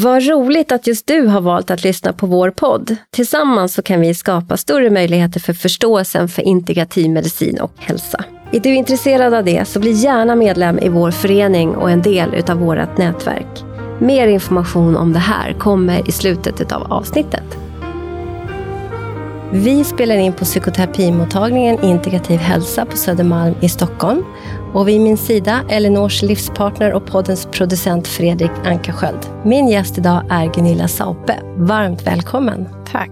Vad roligt att just du har valt att lyssna på vår podd. Tillsammans så kan vi skapa större möjligheter för förståelsen för integrativ medicin och hälsa. Är du intresserad av det så bli gärna medlem i vår förening och en del av vårt nätverk. Mer information om det här kommer i slutet av avsnittet. Vi spelar in på psykoterapimottagningen Integrativ hälsa på Södermalm i Stockholm. Och vid min sida Elinors livspartner och poddens producent Fredrik Ankarsköld. Min gäst idag är Gunilla Saupe. Varmt välkommen. Tack.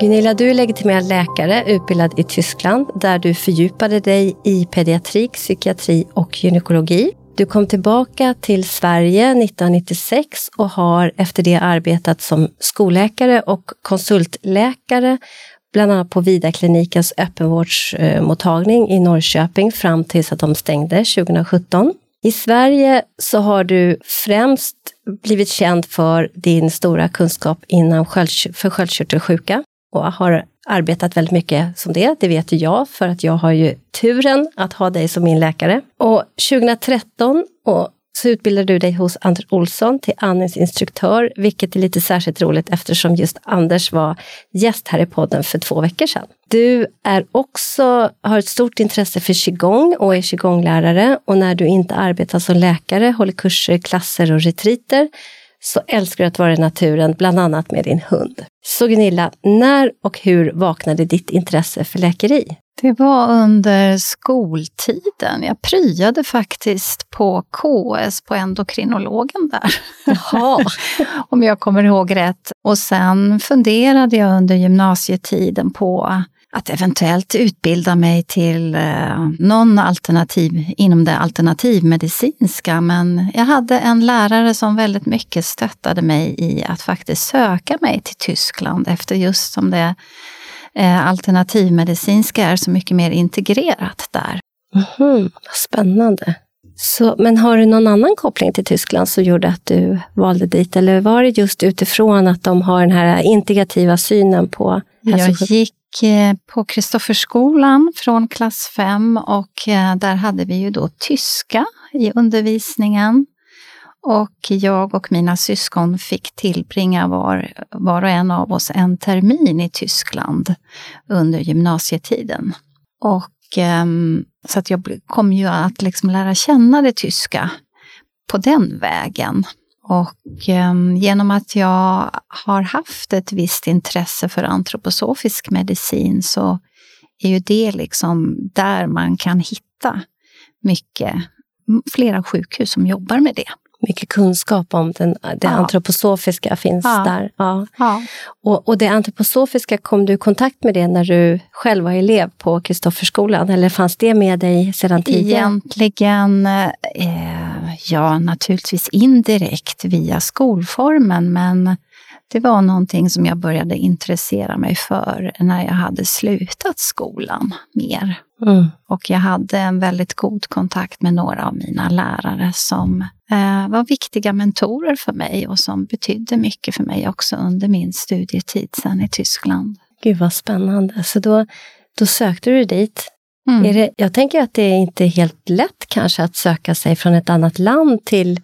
Gunilla, du är legitimerad läkare utbildad i Tyskland där du fördjupade dig i pediatrik, psykiatri och gynekologi. Du kom tillbaka till Sverige 1996 och har efter det arbetat som skolläkare och konsultläkare bland annat på Vidarklinikens öppenvårdsmottagning i Norrköping fram tills att de stängde 2017. I Sverige så har du främst blivit känd för din stora kunskap inom för sköldkörtelsjuka och har arbetat väldigt mycket som det. Det vet ju jag, för att jag har ju turen att ha dig som min läkare. Och 2013 och så utbildade du dig hos Anders Olsson till andningsinstruktör, vilket är lite särskilt roligt eftersom just Anders var gäst här i podden för två veckor sedan. Du är också, har ett stort intresse för qigong och är qigonglärare och när du inte arbetar som läkare, håller kurser, klasser och retriter så älskar du att vara i naturen, bland annat med din hund. Så Gunilla, när och hur vaknade ditt intresse för läkeri? Det var under skoltiden. Jag pryade faktiskt på KS, på endokrinologen där. Jaha. Om jag kommer ihåg rätt. Och sen funderade jag under gymnasietiden på att eventuellt utbilda mig till eh, någon alternativ inom det alternativmedicinska. Men jag hade en lärare som väldigt mycket stöttade mig i att faktiskt söka mig till Tyskland efter just som det eh, alternativmedicinska är så mycket mer integrerat där. Mm, spännande. Så, men har du någon annan koppling till Tyskland som gjorde att du valde dit? Eller var det just utifrån att de har den här integrativa synen på Jag gick Eh, på Kristofferskolan från klass 5 och eh, där hade vi ju då tyska i undervisningen. Och jag och mina syskon fick tillbringa var, var och en av oss en termin i Tyskland under gymnasietiden. Och, ehm, så att jag kom ju att liksom lära känna det tyska på den vägen. Och eh, genom att jag har haft ett visst intresse för antroposofisk medicin så är ju det liksom där man kan hitta mycket, flera sjukhus som jobbar med det mycket kunskap om den, det ja. antroposofiska finns ja. där. Ja. ja. Och, och det antroposofiska, kom du i kontakt med det när du själv var elev på Kristofferskolan? Eller fanns det med dig sedan tidigare? Egentligen, eh, ja naturligtvis indirekt via skolformen, men det var någonting som jag började intressera mig för när jag hade slutat skolan mer. Mm. Och jag hade en väldigt god kontakt med några av mina lärare som eh, var viktiga mentorer för mig och som betydde mycket för mig också under min studietid sen i Tyskland. Gud vad spännande. Så då, då sökte du dit. Mm. Är det, jag tänker att det är inte helt lätt kanske att söka sig från ett annat land till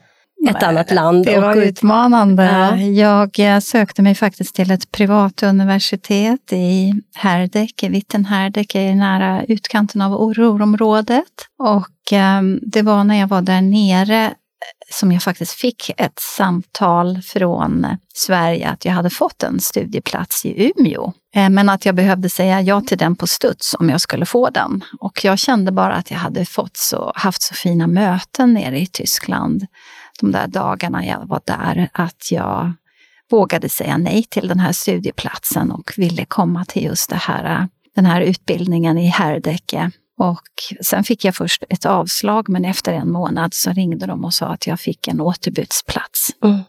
ett annat land. Det var utmanande. Ja. Jag eh, sökte mig faktiskt till ett privat universitet i Herdek, i Wittenherdek, nära utkanten av Ruhrområdet. Och um, det var när jag var där nere som jag faktiskt fick ett samtal från Sverige att jag hade fått en studieplats i Umeå. Eh, men att jag behövde säga ja till den på studs om jag skulle få den. Och jag kände bara att jag hade fått så, haft så fina möten nere i Tyskland de där dagarna jag var där, att jag vågade säga nej till den här studieplatsen och ville komma till just det här, den här utbildningen i Herdecke. Och sen fick jag först ett avslag, men efter en månad så ringde de och sa att jag fick en återbudsplats. Mm.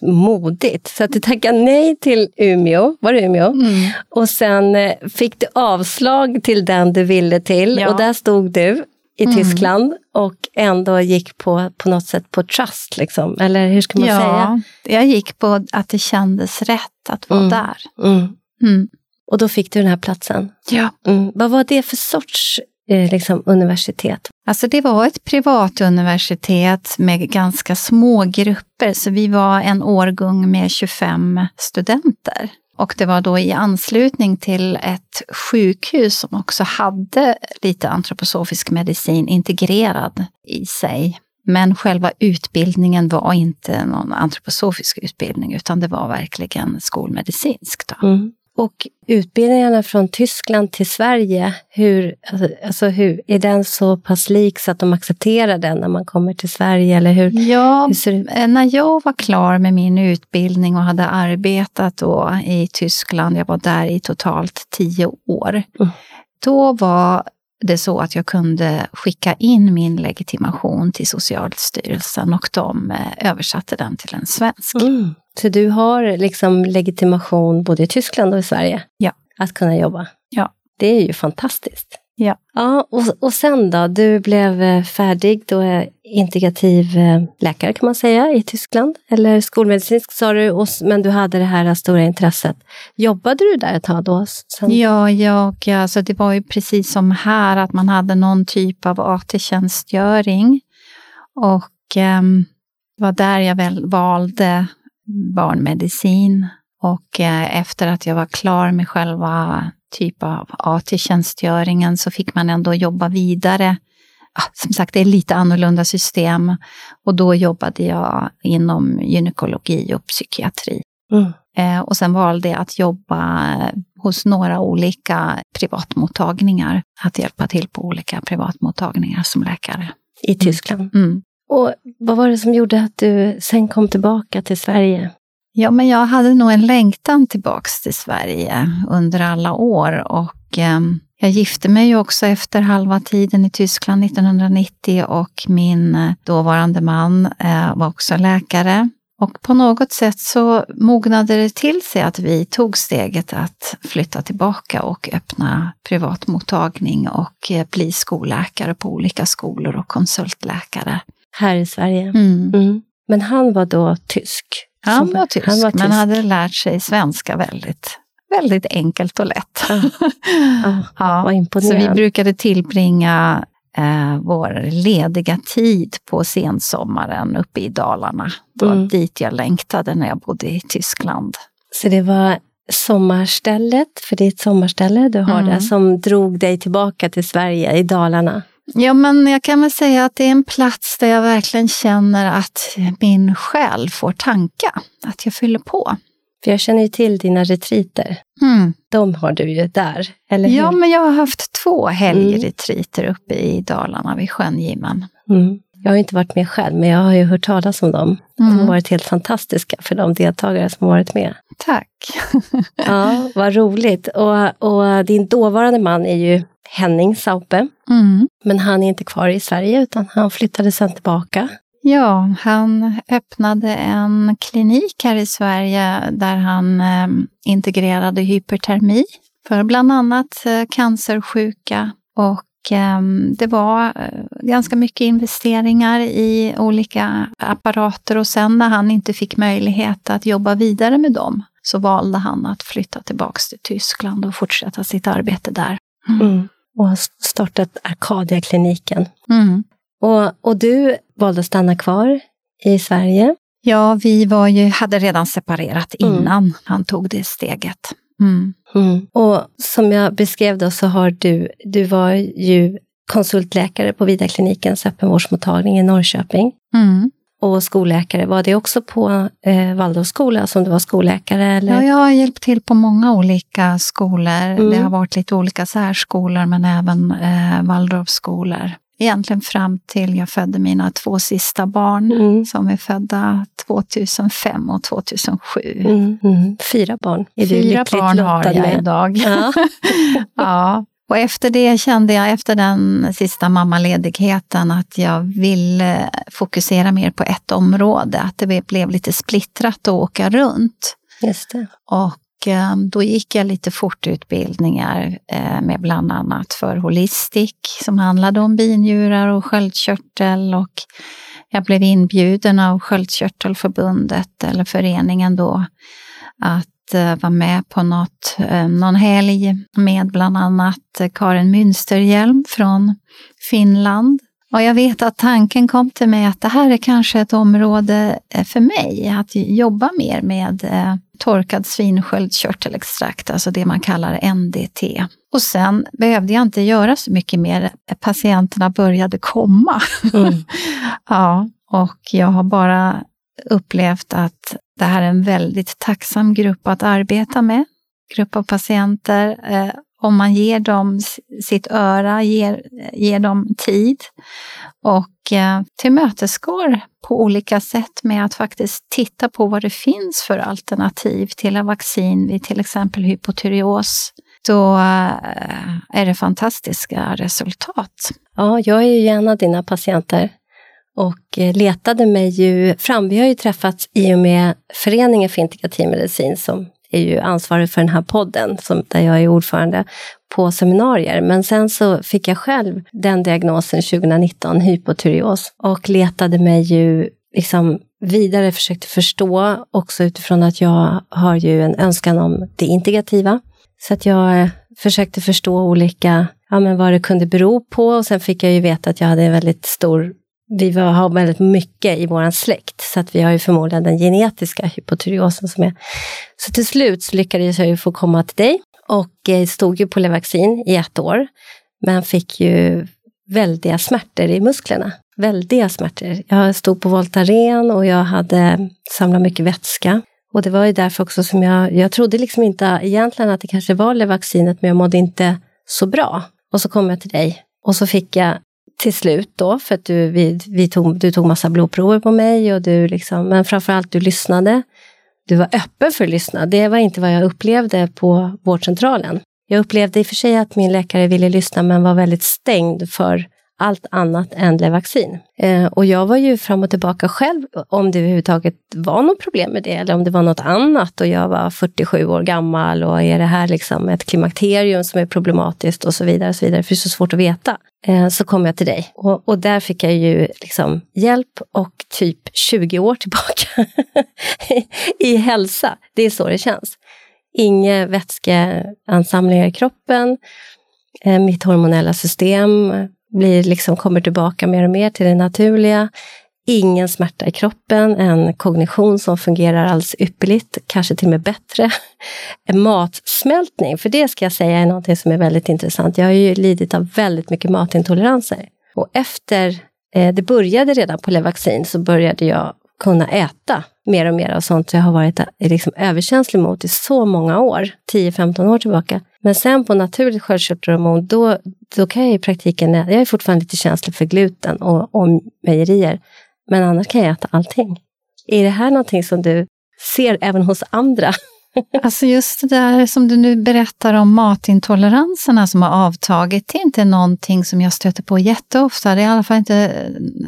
Modigt! Så att du tackade nej till Umeå, var det Umeå? Mm. Och sen eh, fick du avslag till den du ville till ja. och där stod du i mm. Tyskland och ändå gick på, på något sätt på trust, liksom. eller hur ska man ja, säga? Jag gick på att det kändes rätt att vara mm. där. Mm. Mm. Och då fick du den här platsen. Ja. Mm. Vad var det för sorts liksom, universitet? Alltså det var ett privat universitet med ganska små grupper, så vi var en årgång med 25 studenter. Och det var då i anslutning till ett sjukhus som också hade lite antroposofisk medicin integrerad i sig. Men själva utbildningen var inte någon antroposofisk utbildning, utan det var verkligen skolmedicinsk. Då. Mm. Och utbildningarna från Tyskland till Sverige, hur, alltså, alltså, hur, är den så pass lik så att de accepterar den när man kommer till Sverige? Eller hur, Ja, hur? Eh, när jag var klar med min utbildning och hade arbetat då i Tyskland, jag var där i totalt tio år, Mm. då var det så att jag kunde skicka in min legitimation till Socialstyrelsen och de eh, översatte den till en svensk. Mm. Så du har liksom legitimation både i Tyskland och i Sverige? Ja. Att kunna jobba? Ja. Det är ju fantastiskt. Ja. Ja, och, och sen då? Du blev eh, färdig, då är integrativ eh, läkare kan man säga i Tyskland. Eller skolmedicinsk sa du, men du hade det här stora intresset. Jobbade du där ett tag då? Sen? Ja, jag, alltså det var ju precis som här att man hade någon typ av AT-tjänstgöring. Och ehm, det var där jag väl valde barnmedicin. Och eh, efter att jag var klar med själva typ av AT-tjänstgöringen så fick man ändå jobba vidare. Som sagt, det är lite annorlunda system. Och då jobbade jag inom gynekologi och psykiatri. Mm. Eh, och sen valde jag att jobba hos några olika privatmottagningar. Att hjälpa till på olika privatmottagningar som läkare. I Tyskland. Mm. Och vad var det som gjorde att du sen kom tillbaka till Sverige? Ja, men jag hade nog en längtan tillbaks till Sverige under alla år. Och eh, jag gifte mig också efter halva tiden i Tyskland 1990 och min eh, dåvarande man eh, var också läkare. Och på något sätt så mognade det till sig att vi tog steget att flytta tillbaka och öppna privatmottagning och eh, bli skolläkare på olika skolor och konsultläkare. Här i Sverige. Mm. Mm. Men han var då tysk? Han var tysk, han var men tysk. hade lärt sig svenska väldigt, väldigt enkelt och lätt. Ja. Ja, Ja, Så vi brukade tillbringa eh, vår lediga tid på sensommaren uppe i Dalarna. Det var Mm. dit jag längtade när jag bodde i Tyskland. Så det var sommarstället, för det är ett sommarställe du har Mm. där, som drog dig tillbaka till Sverige i Dalarna. Ja, men jag kan väl säga att det är en plats där jag verkligen känner att min själ får tanka, att jag fyller på. För jag känner ju till dina retriter. Mm. De har du ju där, eller hur? Ja, men jag har haft två helgretriter uppe i Dalarna vid sjön Gimmen. Mm. Jag har inte varit med själv, men jag har ju hört talas om dem. De har Mm. varit helt fantastiska för de deltagare som har varit med. Tack. Ja, vad roligt. Och, och din dåvarande man är ju Henning Saupe. Mm. Men han är inte kvar i Sverige, utan han flyttade sen tillbaka. Ja, han öppnade en klinik här i Sverige där han eh, integrerade hypertermi för bland annat eh, cancersjuka. Och eh, det var eh, ganska mycket investeringar i olika apparater och sen när han inte fick möjlighet att jobba vidare med dem så valde han att flytta tillbaks till Tyskland och fortsätta sitt arbete där. Mm. Och har startat Arcadia-kliniken. Mm. Och, och du valde att stanna kvar i Sverige. Ja, vi var ju, hade redan separerat Mm. innan han tog det steget. Mm. Och som jag beskrev då så har du, du var ju konsultläkare på Vidarklinikens öppenvårdsmottagning i Norrköping. Mm. Och skolläkare, var det också på eh, Waldorfskola som du var skolläkare? Eller? Ja, jag har hjälpt till på många olika skolor. Mm. Det har varit lite olika särskolor men även eh, Waldorfskolor. Egentligen fram till jag födde mina två sista barn Mm. som är födda 2005 och 2007. Mm, mm. Fyra barn är du Fyra lyckligt barn har jag med. idag. Ja. Ja, och efter det kände jag, efter den sista mammaledigheten, att jag ville fokusera mer på ett område. Att det blev lite splittrat att åka runt. Just det. Och Eh, då gick jag lite fortutbildningar eh, med bland annat för Holistic som handlade om binjurar och sköldkörtel. Och jag blev inbjuden av Sköldkörtelförbundet, eller föreningen då, att eh, vara med på något, någon helg med bland annat Karin Münsterhjelm från Finland. Och jag vet att tanken kom till mig att det här är kanske ett område för mig, att jobba mer med torkad svinsköldkörtelextrakt, alltså det man kallar NDT. Och sen behövde jag inte göra så mycket mer. Patienterna började komma. Mm. ja, och jag har bara upplevt att det här är en väldigt tacksam grupp att arbeta med. Grupp av patienter. Eh, om man ger dem sitt öra, ger, ger dem tid och eh, tillmötesgår på olika sätt med att faktiskt titta på vad det finns för alternativ till en vaccin vid till exempel hypotyreos då eh, är det fantastiska resultat. Ja, jag är ju en av dina patienter och eh, letade mig ju fram. Vi har ju träffats i och med Föreningen för integrativ medicin som är ju ansvarig för den här podden, som, där jag är ordförande, på seminarier. Men sen så fick jag själv den diagnosen 2019, hypotyreos, och letade mig ju liksom vidare, försökte förstå också utifrån att jag har ju en önskan om det integrativa. Så att jag eh, försökte förstå olika, ja men vad det kunde bero på och sen fick jag ju veta att jag hade en väldigt stor vi har väldigt mycket i vår släkt, så att vi har ju förmodligen den genetiska hypotyreosen som är... Så till slut så lyckades jag ju få komma till dig och eh, stod ju på Levaxin i ett år, men fick ju väldiga smärtor i musklerna. Väldiga smärtor. Jag stod på Voltaren och jag hade samlat mycket vätska. Och det var ju därför också som jag, jag trodde liksom inte egentligen att det kanske var Levaxinet, men jag mådde inte så bra. Och så kom jag till dig och så fick jag till slut då, för att du, vi, vi tog, du tog massa blodprover på mig, och du liksom, men framförallt du lyssnade. Du var öppen för att lyssna. Det var inte vad jag upplevde på vårdcentralen. Jag upplevde i och för sig att min läkare ville lyssna, men var väldigt stängd för allt annat än Levaxin. Eh, och jag var ju fram och tillbaka själv om det överhuvudtaget var något problem med det eller om det var något annat och jag var 47 år gammal och är det här liksom ett klimakterium som är problematiskt och så vidare. Och så vidare. För det är så svårt att veta. Eh, så kom jag till dig och, och där fick jag ju liksom hjälp och typ 20 år tillbaka i hälsa. Det är så det känns. Inga vätskeansamlingar i kroppen, eh, mitt hormonella system blir liksom, kommer tillbaka mer och mer till det naturliga. Ingen smärta i kroppen, en kognition som fungerar alldeles ypperligt, kanske till och med bättre. En matsmältning, för det ska jag säga är något som är väldigt intressant. Jag har ju lidit av väldigt mycket matintoleranser. Och efter, eh, det började redan på Levaxin, så började jag kunna äta mer och mer av sånt jag har varit liksom överkänslig mot i så många år, 10-15 år tillbaka. Men sen på naturligt sköldkörtelhormon, då, då kan jag i praktiken, jag är fortfarande lite känslig för gluten och, och mejerier, men annars kan jag äta allting. Är det här någonting som du ser även hos andra? Alltså just det där som du nu berättar om matintoleranserna som har avtagit, det är inte någonting som jag stöter på jätteofta. Det är i alla fall inte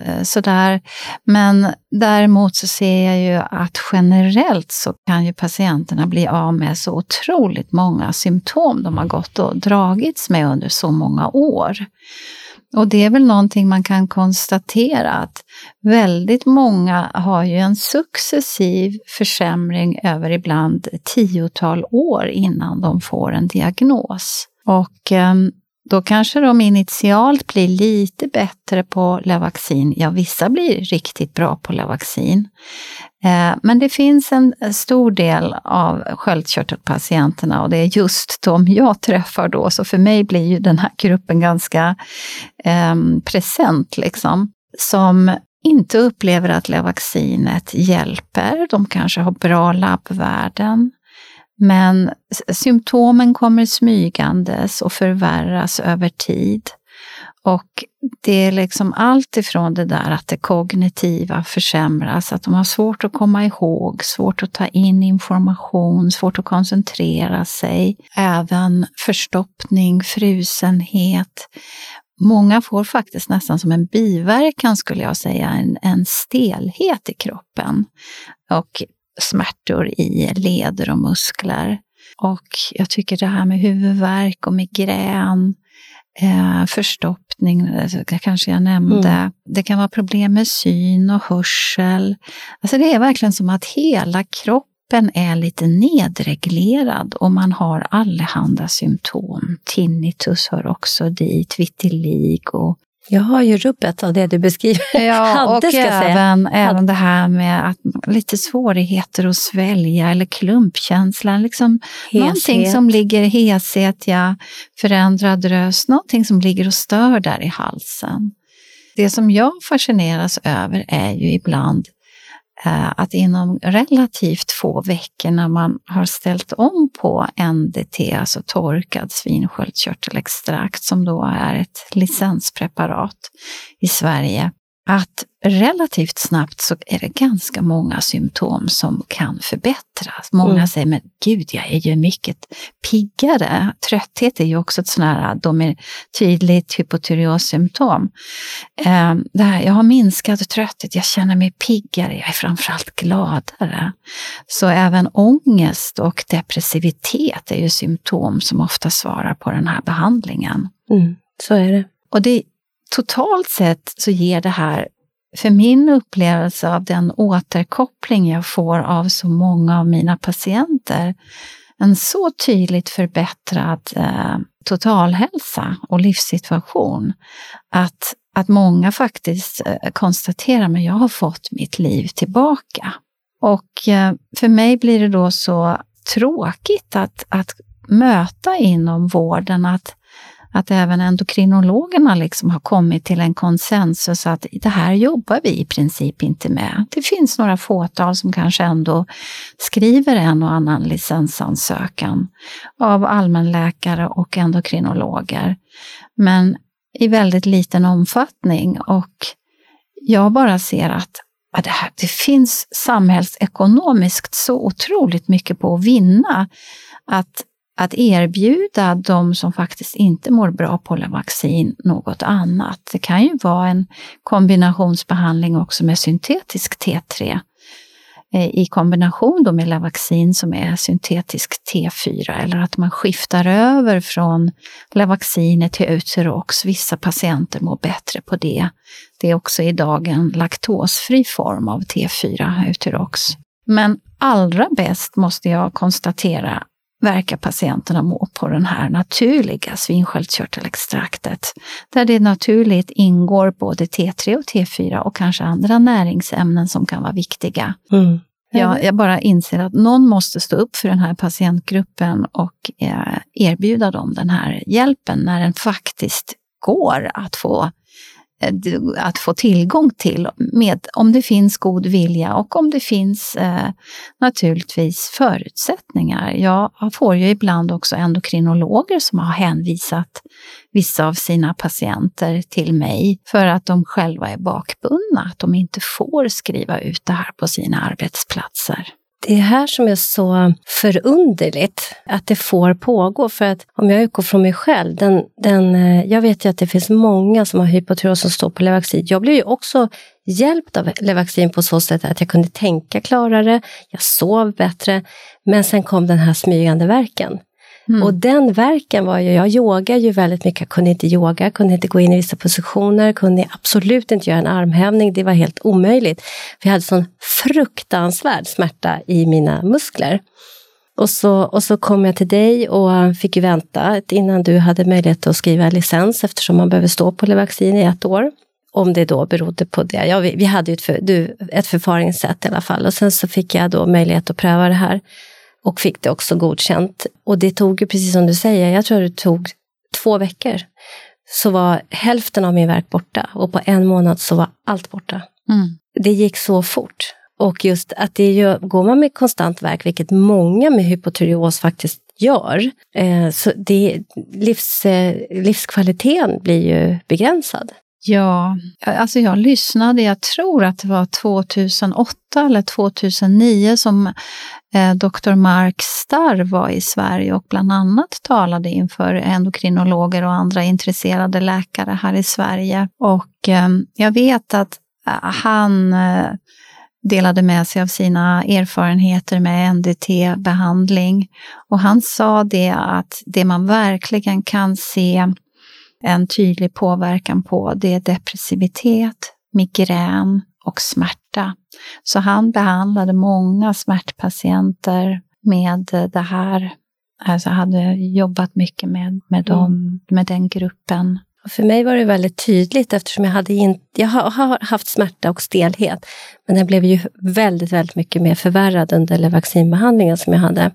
eh, sådär. Men däremot så ser jag ju att generellt så kan ju patienterna bli av med så otroligt många symptom de har gått och dragits med under så många år. Och det är väl någonting man kan konstatera att väldigt många har ju en successiv försämring över ibland tiotal år innan de får en diagnos. Och ehm, då kanske de initialt blir lite bättre på Levaxin. Ja, vissa blir riktigt bra på Levaxin. Eh, men det finns en stor del av sköldkörtelpatienterna och det är just de jag träffar då, så för mig blir ju den här gruppen ganska eh, present liksom. Som inte upplever att Levaxinet hjälper. De kanske har bra labbvärden. Men symptomen kommer smygandes och förvärras över tid. Och det är liksom allt ifrån det där att det kognitiva försämras, att de har svårt att komma ihåg, svårt att ta in information, svårt att koncentrera sig. Även förstoppning, frusenhet. Många får faktiskt nästan som en biverkan skulle jag säga, en, en stelhet i kroppen. Och smärtor i leder och muskler. Och jag tycker det här med huvudvärk och migrän, eh, förstoppning, det kanske jag nämnde. Mm. Det kan vara problem med syn och hörsel. Alltså det är verkligen som att hela kroppen kroppen är lite nedreglerad och man har allehanda symptom. Tinnitus hör också dit, vitiligo. och jag har ju rubbet av det du beskriver. Ja, och även, även det här med att lite svårigheter att svälja eller klumpkänsla. Liksom någonting som ligger, heshet, ja, förändrad röst, någonting som ligger och stör där i halsen. Det som jag fascineras över är ju ibland Eh, att inom relativt få veckor när man har ställt om på NDT, alltså torkad svinsköldkörtelextrakt, som då är ett licenspreparat i Sverige, att relativt snabbt så är det ganska många symptom som kan förbättras. Många mm. säger, men gud, jag är ju mycket piggare. Trötthet är ju också ett sånt här de är tydligt hypotyreossymptom. Eh, det här, jag har minskat trötthet, jag känner mig piggare, jag är framförallt gladare. Så även ångest och depressivitet är ju symptom som ofta svarar på den här behandlingen. Mm, så är det. Och det totalt sett så ger det här, för min upplevelse av den återkoppling jag får av så många av mina patienter, en så tydligt förbättrad eh, totalhälsa och livssituation att, att många faktiskt eh, konstaterar att jag har fått mitt liv tillbaka. Och eh, för mig blir det då så tråkigt att, att möta inom vården att att även endokrinologerna liksom har kommit till en konsensus att det här jobbar vi i princip inte med. Det finns några fåtal som kanske ändå skriver en och annan licensansökan av allmänläkare och endokrinologer. Men i väldigt liten omfattning och jag bara ser att det, här, det finns samhällsekonomiskt så otroligt mycket på att vinna. Att att erbjuda de som faktiskt inte mår bra på Levaxin något annat. Det kan ju vara en kombinationsbehandling också med syntetisk T3 eh, i kombination då med Levaxin som är syntetisk T4 eller att man skiftar över från Levaxiner till Uterox. Vissa patienter mår bättre på det. Det är också idag en laktosfri form av T4 Uterox. Men allra bäst måste jag konstatera verkar patienterna må på den här naturliga svinsköldkörtelextraktet, där det naturligt ingår både T3 och T4 och kanske andra näringsämnen som kan vara viktiga. Mm. Jag, jag bara inser att någon måste stå upp för den här patientgruppen och eh, erbjuda dem den här hjälpen när den faktiskt går att få Eh, att få tillgång till med, om det finns god vilja och om det finns eh, naturligtvis förutsättningar. Jag får ju ibland också endokrinologer som har hänvisat vissa av sina patienter till mig för att de själva är bakbundna, att de inte får skriva ut det här på sina arbetsplatser. Det är här som är så förunderligt att det får pågå. För att om jag utgår från mig själv, den, den, eh, jag vet ju att det finns många som har hypotyreos som står på Levaxin. Jag blev ju också hjälpt av Levaxin på så sätt att jag kunde tänka klarare, jag sov bättre, men sen kom den här smygande verken. Mm. Och den verken var ju, jag yogar ju väldigt mycket, jag kunde inte yoga, kunde inte gå in i vissa positioner, kunde absolut inte göra en armhävning, det var helt omöjligt. För jag hade sån fruktansvärd smärta i mina muskler. Och så, och så kom jag till dig och fick ju vänta innan du hade möjlighet att skriva licens eftersom man behöver stå på Levaxin i ett år. Om det då berodde på det. Ja, vi, vi hade ju ett, för, du, ett förfaringssätt i alla fall och sen så fick jag då möjlighet att pröva det här och fick det också godkänt. Och det tog ju, precis som du säger, jag tror det tog två veckor. Så var hälften av min verk borta och på en månad så var allt borta. Mm. Det gick så fort. Och just att det ju, går man med konstant verk, vilket många med hypotyreos faktiskt gör, eh, så det, livs, eh, livskvaliteten blir ju begränsad. Ja, alltså jag lyssnade, jag tror att det var 2008 eller 2009 som eh, Dr. Mark Starr var i Sverige och bland annat talade inför endokrinologer och andra intresserade läkare här i Sverige. Och eh, jag vet att eh, han eh, delade med sig av sina erfarenheter med NDT-behandling. Och han sa det att det man verkligen kan se en tydlig påverkan på det är depressivitet, migrän och smärta. Så han behandlade många smärtpatienter med det här. Alltså hade jobbat mycket med, med, dem, mm. med den gruppen. För mig var det väldigt tydligt eftersom jag, hade in, jag har haft smärta och stelhet. Men den blev ju väldigt, väldigt mycket mer förvärrad under Levaxinbehandlingen som jag hade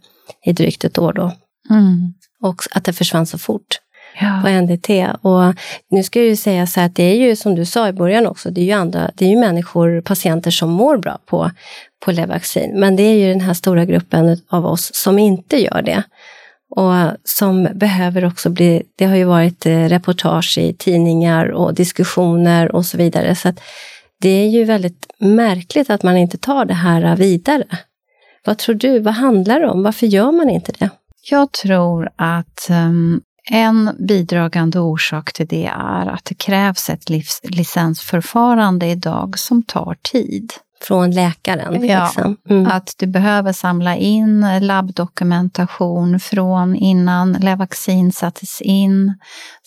i drygt ett år då. Mm. Och att det försvann så fort ja. på NDT. Och nu ska jag ju säga så här att det är ju som du sa i början också, det är ju, andra, det är ju människor, patienter som mår bra på, på Levaxin. Men det är ju den här stora gruppen av oss som inte gör det. Och som behöver också bli, det har ju varit eh, reportage i tidningar och diskussioner och så vidare. Så det är ju väldigt märkligt att man inte tar det här vidare. Vad tror du, vad handlar det om? Varför gör man inte det? Jag tror att um, en bidragande orsak till det är att det krävs ett licensförfarande idag som tar tid. Från läkaren? Ja, liksom. mm. att du behöver samla in labbdokumentation från innan Levaxin sattes in,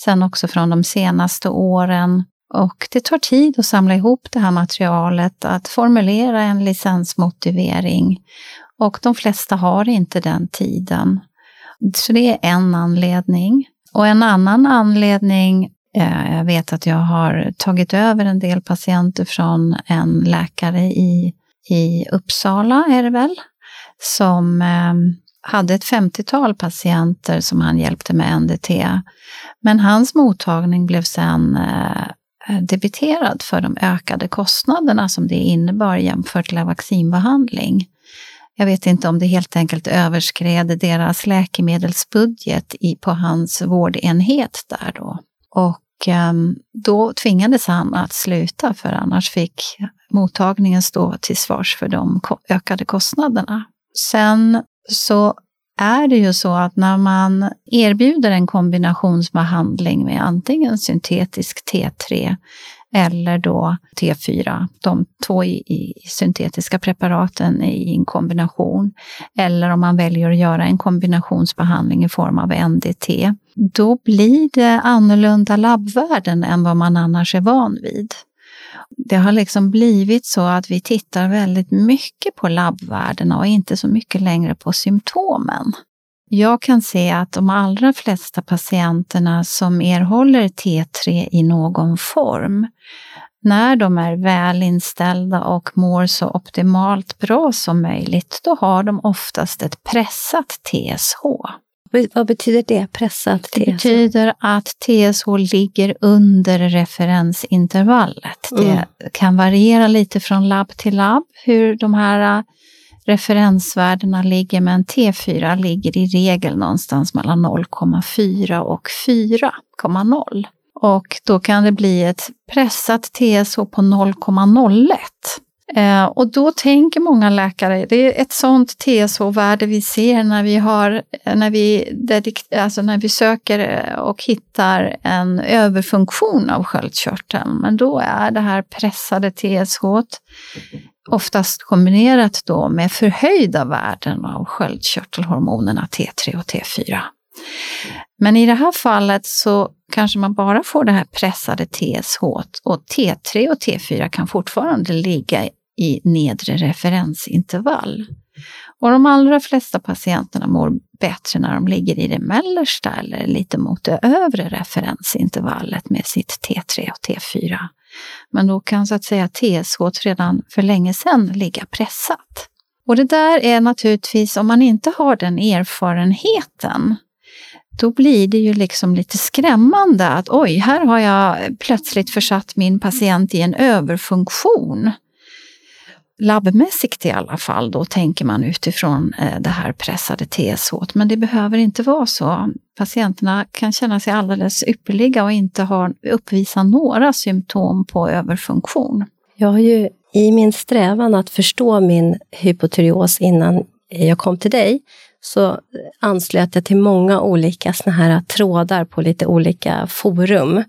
sen också från de senaste åren. Och det tar tid att samla ihop det här materialet, att formulera en licensmotivering. Och de flesta har inte den tiden. Så det är en anledning. Och en annan anledning, eh, jag vet att jag har tagit över en del patienter från en läkare i, i Uppsala, är det väl, som eh, hade ett 50-tal patienter som han hjälpte med NDT. Men hans mottagning blev sen eh, debiterad för de ökade kostnaderna som det innebar jämfört med vaccinbehandling. Jag vet inte om det helt enkelt överskred deras läkemedelsbudget i, på hans vårdenhet där då. Och um, då tvingades han att sluta för annars fick mottagningen stå till svars för de ökade kostnaderna. Sen så är det ju så att när man erbjuder en kombinationsbehandling med antingen syntetisk T3 eller då T4, de två i, i, syntetiska preparaten i en kombination. Eller om man väljer att göra en kombinationsbehandling i form av NDT. Då blir det annorlunda labbvärden än vad man annars är van vid. Det har liksom blivit så att vi tittar väldigt mycket på labbvärdena och inte så mycket längre på symptomen. Jag kan se att de allra flesta patienterna som erhåller T3 i någon form, när de är välinställda och mår så optimalt bra som möjligt, då har de oftast ett pressat TSH. Vad betyder det, pressat TSH? Det betyder att TSH ligger under referensintervallet. Mm. Det kan variera lite från labb till labb hur de här referensvärdena ligger, men T4 ligger i regel någonstans mellan 0,4 och 4,0. Och då kan det bli ett pressat TSH på 0,01. Eh, och då tänker många läkare, det är ett sånt TSH-värde vi ser när vi, har, eh, när, vi alltså när vi söker eh, och hittar en överfunktion av sköldkörteln. Men då är det här pressade TSH oftast kombinerat då med förhöjda värden av sköldkörtelhormonerna T3 och T4. Men i det här fallet så kanske man bara får det här pressade TSH och T3 och T4 kan fortfarande ligga i nedre referensintervall. Och de allra flesta patienterna mår bättre när de ligger i det mellersta eller lite mot det övre referensintervallet med sitt T3 och T4. Men då kan så att säga TSH redan för länge sedan ligga pressat. Och det där är naturligtvis, om man inte har den erfarenheten, då blir det ju liksom lite skrämmande att oj, här har jag plötsligt försatt min patient i en överfunktion labbmässigt i alla fall, då tänker man utifrån eh, det här pressade TSH. Men det behöver inte vara så. Patienterna kan känna sig alldeles ypperliga och inte ha, uppvisa några symptom på överfunktion. Jag har ju i min strävan att förstå min hypotyreos innan jag kom till dig, så anslöt jag till många olika såna här trådar på lite olika forum.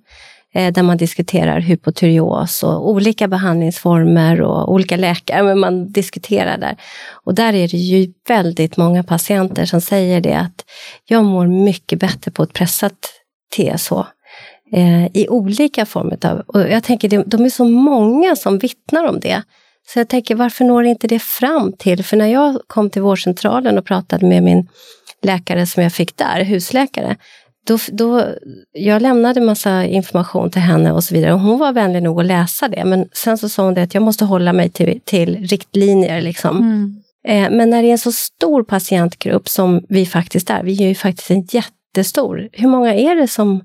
Eh, där man diskuterar hypotyreos och olika behandlingsformer och olika läkare, men man diskuterar där. Och där är det ju väldigt många patienter som säger det att jag mår mycket bättre på ett pressat TSH eh, i olika former av, och jag tänker de är så många som vittnar om det. Så jag tänker, varför når inte det fram till? För när jag kom till vårdcentralen och pratade med min läkare som jag fick där, husläkare, då, då, jag lämnade massa information till henne och så vidare och hon var vänlig nog att läsa det. Men sen så sa hon det att jag måste hålla mig till, till riktlinjer. Liksom. Mm. Eh, men när det är en så stor patientgrupp som vi faktiskt är, vi är ju faktiskt en jättestor. Hur många är det som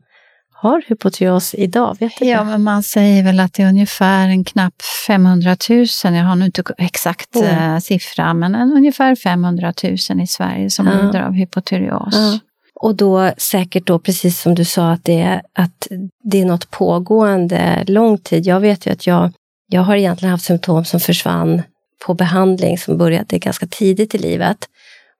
har hypotyreos idag? Vet ja, men man säger väl att det är ungefär en knapp 500 000. Jag har nu inte exakt mm. siffra, men en, ungefär 500 000 i Sverige som ja. lider av hypotyreos. Ja. Och då säkert då, precis som du sa, att det, är, att det är något pågående lång tid. Jag vet ju att jag, jag har egentligen haft symptom som försvann på behandling som började ganska tidigt i livet.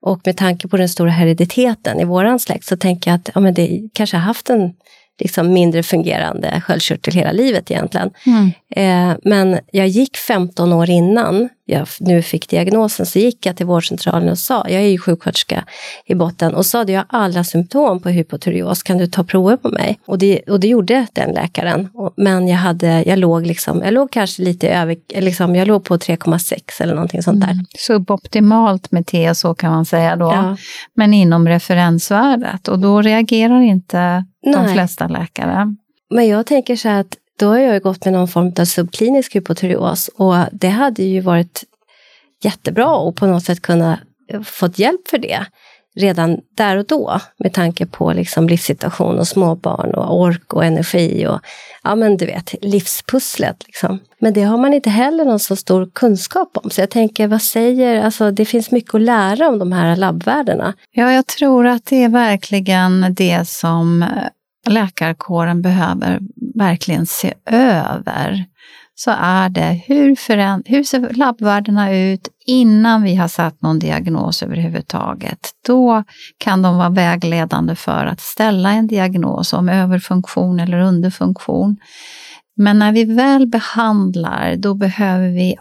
Och med tanke på den stora herediteten i våran släkt så tänker jag att ja, men det kanske har haft en liksom mindre fungerande sköldkörtel hela livet egentligen. Mm. Eh, men jag gick 15 år innan jag nu fick diagnosen så gick jag till vårdcentralen och sa, jag är ju sjuksköterska i botten, och sa att jag har alla symptom på hypotyreos, kan du ta prover på mig? Och det, och det gjorde den läkaren. Men jag, hade, jag, låg liksom, jag låg kanske lite över, liksom, jag låg på 3,6 eller någonting sånt där. Mm. Suboptimalt med T så kan man säga då, ja. men inom referensvärdet och då reagerar inte Nej. de flesta läkare. Men jag tänker så här att då har jag gått med någon form av subklinisk hypotyreos och det hade ju varit jättebra att på något sätt kunna eh, fått hjälp för det redan där och då med tanke på liksom livssituation och småbarn och ork och energi och ja men du vet livspusslet. Liksom. Men det har man inte heller någon så stor kunskap om. Så jag tänker, vad säger, alltså det finns mycket att lära om de här labbvärdena. Ja, jag tror att det är verkligen det som eh, läkarkåren behöver verkligen se över så är det hur, föränd- hur ser labbvärdena ut innan vi har satt någon diagnos överhuvudtaget. Då kan de vara vägledande för att ställa en diagnos om överfunktion eller underfunktion. Men när vi väl behandlar, då behöver vi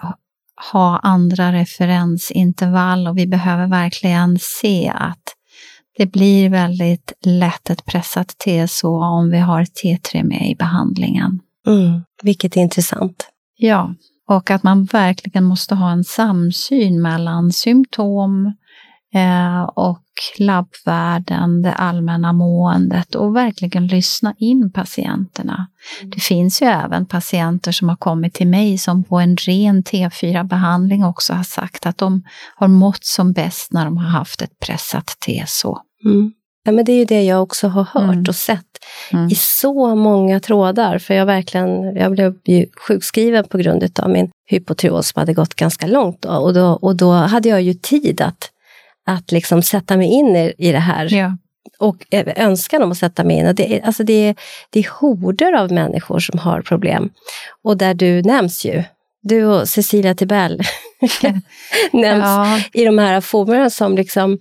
ha andra referensintervall och vi behöver verkligen se att det blir väldigt lätt ett pressat TSO om vi har T3 med i behandlingen. Mm, vilket är intressant. Ja, och att man verkligen måste ha en samsyn mellan symptom eh, och labbvärden, det allmänna måendet och verkligen lyssna in patienterna. Mm. Det finns ju även patienter som har kommit till mig som på en ren T4-behandling också har sagt att de har mått som bäst när de har haft ett pressat TSO. Mm. Ja, men det är ju det jag också har hört mm. och sett mm. i så många trådar. För jag verkligen, jag blev ju sjukskriven på grund av min hypotyreos som hade gått ganska långt. Då. Och, då, och då hade jag ju tid att, att liksom sätta mig in i, i det här. Ja. Och önskan om att sätta mig in. Och det, alltså det, är, det är horder av människor som har problem. Och där du nämns ju. Du och Cecilia Tibell nämns ja. i de här forumen som liksom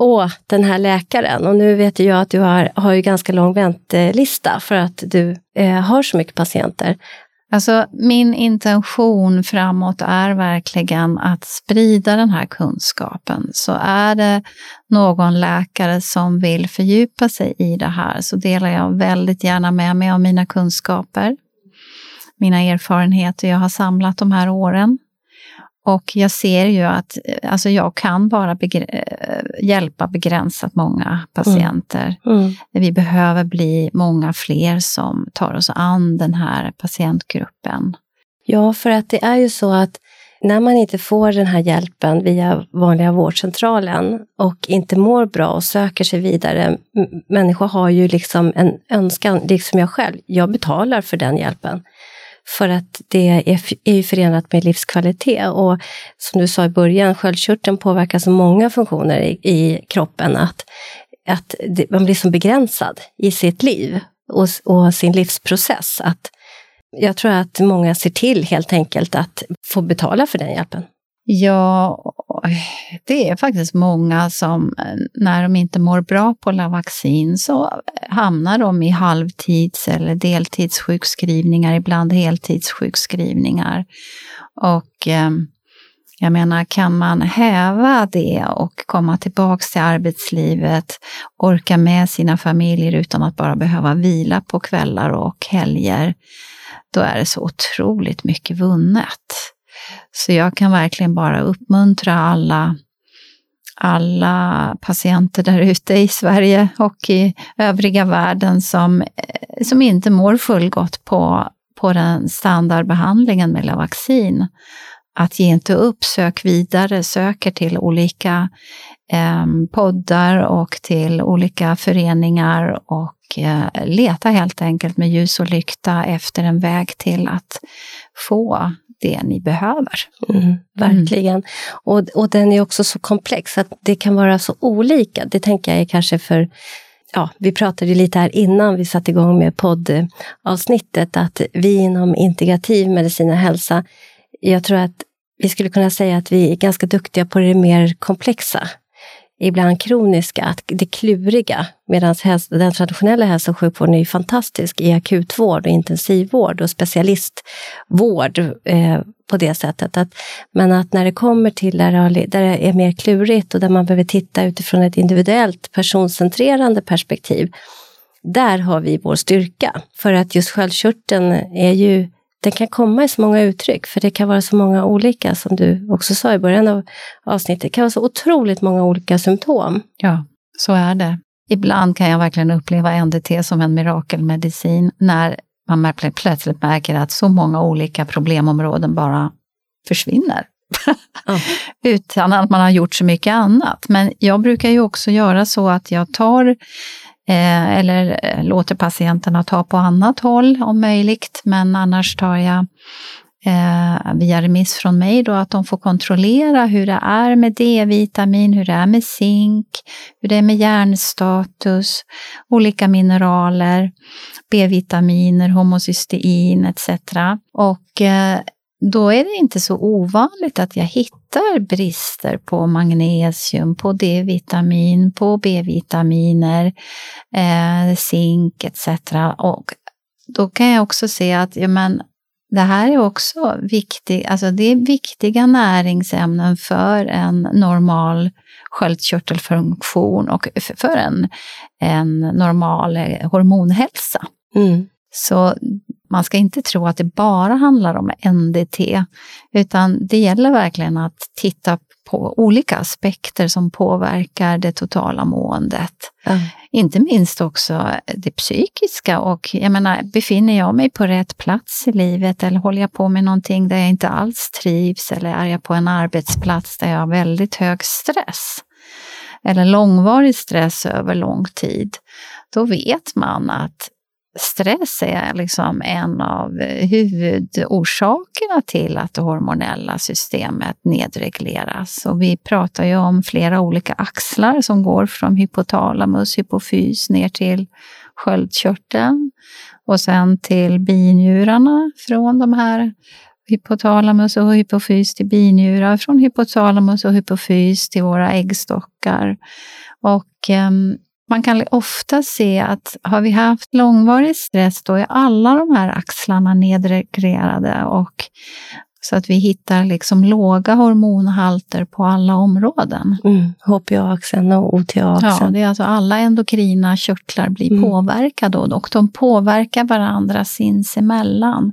åh, den här läkaren. Och nu vet jag att du har, har ju ganska lång väntelista för att du eh, har så mycket patienter. Alltså min intention framåt är verkligen att sprida den här kunskapen. Så är det någon läkare som vill fördjupa sig i det här så delar jag väldigt gärna med mig av mina kunskaper, mina erfarenheter jag har samlat de här åren. Och jag ser ju att eh, alltså jag kan bara begr eh, hjälpa begränsat många patienter. Mm. Mm. Vi behöver bli många fler som tar oss an den här patientgruppen. Ja, för att det är ju så att när man inte får den här hjälpen via vanliga vårdcentralen och inte mår bra och söker sig vidare. Människor har ju liksom en önskan, liksom jag själv, jag betalar för den hjälpen. För att det är, är ju förenat med livskvalitet. Och som du sa i början, sköldkörteln påverkar så många funktioner i, i kroppen att, att det, man blir som begränsad i sitt liv och, och sin livsprocess. Att jag tror att många ser till helt enkelt att få betala för den hjälpen. Ja, det är faktiskt många som eh, när de inte mår bra på Lavaxin så eh, hamnar de i halvtids eller deltidssjukskrivningar, ibland heltidssjukskrivningar. Och ehm, jag menar, kan man häva det och komma tillbaks till arbetslivet, orka med sina familjer utan att bara behöva vila på kvällar och helger, då är det så otroligt mycket vunnet. Så jag kan verkligen bara uppmuntra alla alla patienter där ute i Sverige och i övriga världen som, eh, som inte mår fullgott på, på den standardbehandlingen med Lavaxin. Att ge inte upp, sök vidare, söker till olika eh, poddar och till olika föreningar och eh, leta helt enkelt med ljus och lykta efter en väg till att få det ni behöver. Mm, verkligen. Mm. Och, och den är också så komplex att det kan vara så olika. Det tänker jag är kanske för Ja, vi pratade lite här innan vi satte igång med poddavsnittet att vi inom integrativ medicin och hälsa, jag tror att vi skulle kunna säga att vi är ganska duktiga på det mer komplexa ibland kroniska, att det kluriga. Medan den traditionella hälso och sjukvården är fantastisk i akutvård och intensivvård och specialistvård eh, på det sättet. Att, men att när det kommer till där, där det är mer klurigt och där man behöver titta utifrån ett individuellt personcentrerande perspektiv, där har vi vår styrka. För att just sköldkörteln är ju den kan komma i så många uttryck, för det kan vara så många olika, som du också sa i början av avsnittet. Det kan vara så otroligt många olika symptom. Ja, så är det. Ibland kan jag verkligen uppleva NDT som en mirakelmedicin när man plötsligt märker att så många olika problemområden bara försvinner. Ja. Utan att man har gjort så mycket annat. Men jag brukar ju också göra så att jag tar Eh, eller eh, låter patienterna ta på annat håll om möjligt, men annars tar jag eh, via remiss från mig då att de får kontrollera hur det är med D-vitamin, hur det är med zink, hur det är med järnstatus, olika mineraler, B-vitaminer, homocystein etc. Och eh, då är det inte så ovanligt att jag hittar brister på magnesium, på D-vitamin, på B-vitaminer, eh, zink etc. Och då kan jag också se att ja, men, det här är också viktigt, alltså det är viktiga näringsämnen för en normal sköldkörtelfunktion och för en, en normal eh, hormonhälsa. Mm. Så man ska inte tro att det bara handlar om NDT, utan det gäller verkligen att titta på olika aspekter som påverkar det totala måendet. Mm. Inte minst också det psykiska och jag menar, befinner jag mig på rätt plats i livet eller håller jag på med någonting där jag inte alls trivs eller är jag på en arbetsplats där jag har väldigt hög stress eller långvarig stress över lång tid, då vet man att stress är liksom en av huvudorsakerna till att det hormonella systemet nedregleras. Och vi pratar ju om flera olika axlar som går från hypotalamus, hypofys ner till sköldkörteln och sen till binjurarna från de här hypotalamus och hypofys till binjurar, från hypotalamus och hypofys till våra äggstockar. Och ehm, man kan ofta se att har vi haft långvarig stress, då är alla de här axlarna nedreglerade och så att vi hittar liksom låga hormonhalter på alla områden. Mm, HPA-axeln och OTA-axeln. Ja, det är alltså alla endokrina körtlar blir mm. påverkade och de påverkar varandra sinsemellan.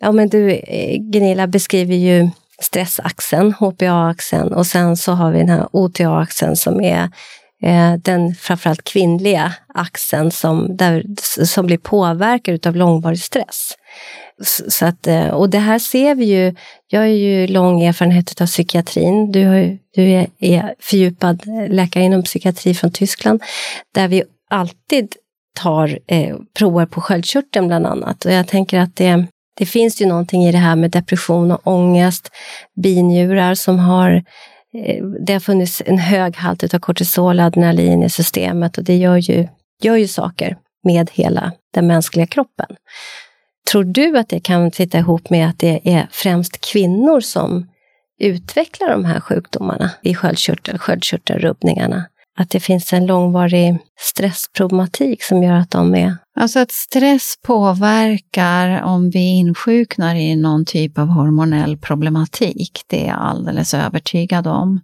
Ja, men du eh, Gunilla beskriver ju stressaxeln, HPA-axeln och sen så har vi den här OTA-axeln som är Eh, den framförallt kvinnliga axeln som, där, som blir påverkad av långvarig stress. Så att, eh, och det här ser vi ju, jag har ju lång erfarenhet av psykiatrin, du, har, du är, är fördjupad läkare inom psykiatri från Tyskland, där vi alltid tar eh, prover på sköldkörteln bland annat. Och jag tänker att det, det finns ju någonting i det här med depression och ångest, binjurar som har Eh, det har funnits en hög halt av kortisol och adrenalin i systemet och det gör ju, gör ju saker med hela den mänskliga kroppen. Tror du att det kan sitta ihop med att det är främst kvinnor som utvecklar de här sjukdomarna i sköldkörtel, sköldkörtelrubbningarna? Att det finns en långvarig stressproblematik som gör att de är Alltså att stress påverkar om vi insjuknar i någon typ av hormonell problematik, det är jag alldeles övertygad om.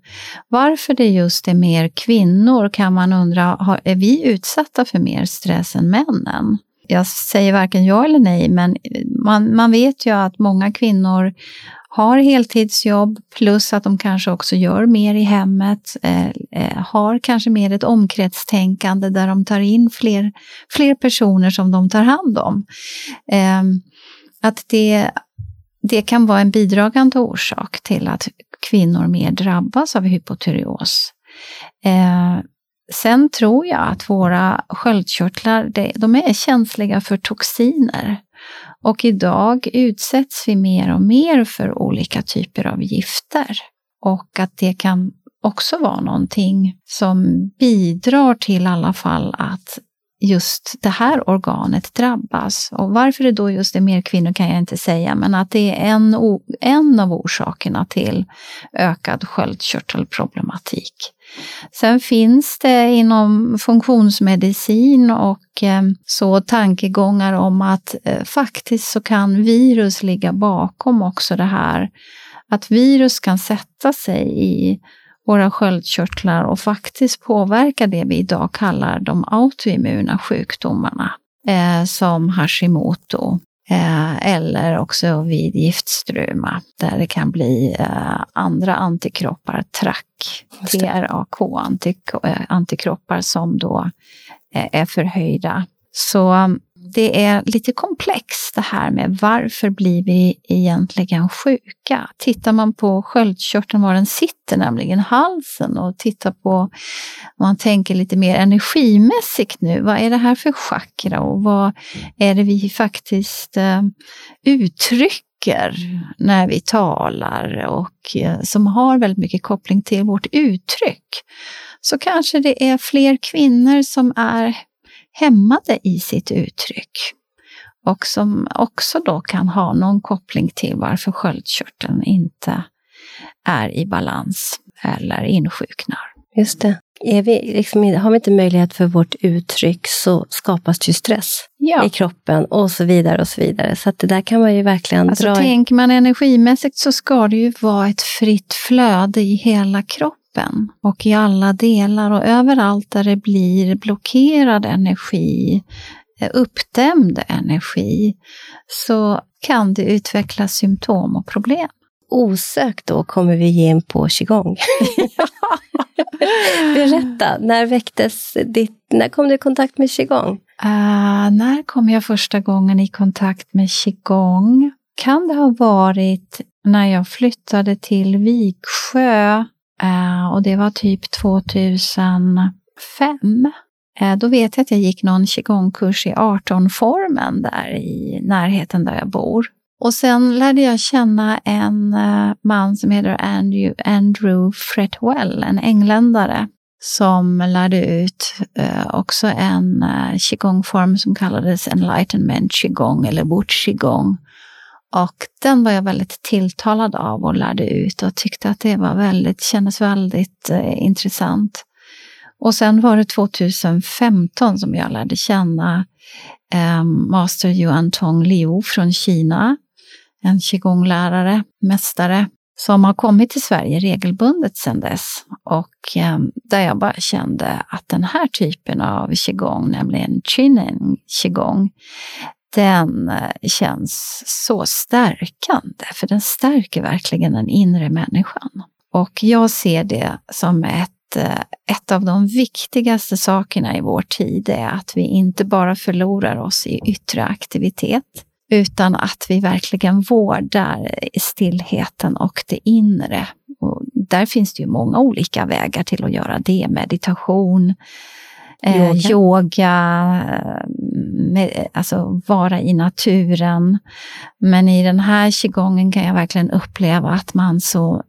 Varför det just är mer kvinnor kan man undra, är vi utsatta för mer stress än männen? jag säger varken ja eller nej, men man, man vet ju att många kvinnor har heltidsjobb plus att de kanske också gör mer i hemmet, eh, eh, har kanske mer ett omkretstänkande där de tar in fler, fler personer som de tar hand om. Eh, att det, det kan vara en bidragande orsak till att kvinnor mer drabbas av hypotyreos. Eh, sen tror jag att våra sköldkörtlar, de är känsliga för toxiner. Och idag utsätts vi mer och mer för olika typer av gifter. Och att det kan också vara någonting som bidrar till i alla fall att just det här organet drabbas. Och varför det då just är mer kvinnor kan jag inte säga, men att det är en, en av orsakerna till ökad sköldkörtelproblematik. Sen finns det inom funktionsmedicin och eh, så tankegångar om att eh, faktiskt så kan virus ligga bakom också det här. Att virus kan sätta sig i våra sköldkörtlar och faktiskt påverka det vi idag kallar de autoimmuna sjukdomarna, eh, som Hashimoto eh, eller också vid giftstruma där det kan bli eh, andra antikroppar, TRAC, TRAK-antikroppar eh, som då är förhöjda. Så det är lite komplext det här med varför blir vi egentligen sjuka? Tittar man på sköldkörteln var den sitter, nämligen halsen och tittar på, om man tänker lite mer energimässigt nu, vad är det här för chakra och vad är det vi faktiskt eh, uttrycker när vi talar och eh, som har väldigt mycket koppling till vårt uttryck? Så kanske det är fler kvinnor som är hämmade i sitt uttryck och som också då kan ha någon koppling till varför sköldkörteln inte är i balans eller insjuknar. Just det. Vi, liksom, har vi inte möjlighet för vårt uttryck så skapas det ju stress ja. i kroppen och så vidare. och Så vidare. Så det där kan man ju verkligen alltså, dra... Tänker man energimässigt så ska det ju vara ett fritt flöde i hela kroppen kroppen och i alla delar och överallt där det blir blockerad energi, eh, uppdämd energi, så kan det utvecklas symptom och problem. Osökt då kommer vi ge in på qigong. Berätta, när väcktes ditt, när kom du i kontakt med qigong? Uh, när kom jag första gången i kontakt med qigong? Kan det ha varit när jag flyttade till Viksjö Eh, och det var typ 2005. Eh, då vet jag att jag gick någon qigongkurs i 18-formen där i närheten där jag bor. Och sen lärde jag känna en eh, man som heter Andrew, Andrew Fretwell, en engländare, som lärde ut också en qigongform som kallades enlightenment qigong eller bort qigong och den var jag väldigt tilltalad av och lärde ut och tyckte att det var väldigt, kändes väldigt eh, intressant. Och sen var det 2015 som jag lärde känna eh, Master Yuan Tong Liu från Kina, en qigong-lärare, mästare, som har kommit till Sverige regelbundet sedan dess. Och eh, där jag bara kände att den här typen av qigong, nämligen chinen qigong, den eh, känns så stärkande, för den stärker verkligen den inre människan. Och jag ser det som ett, eh, ett av de viktigaste sakerna i vår tid, är att vi inte bara förlorar oss i yttre aktivitet, utan att vi verkligen vårdar stillheten och det inre. Och där finns det ju många olika vägar till att göra det. Meditation, eh, yoga, yoga med, alltså vara i naturen. Men i den här qigongen kan jag verkligen uppleva att man så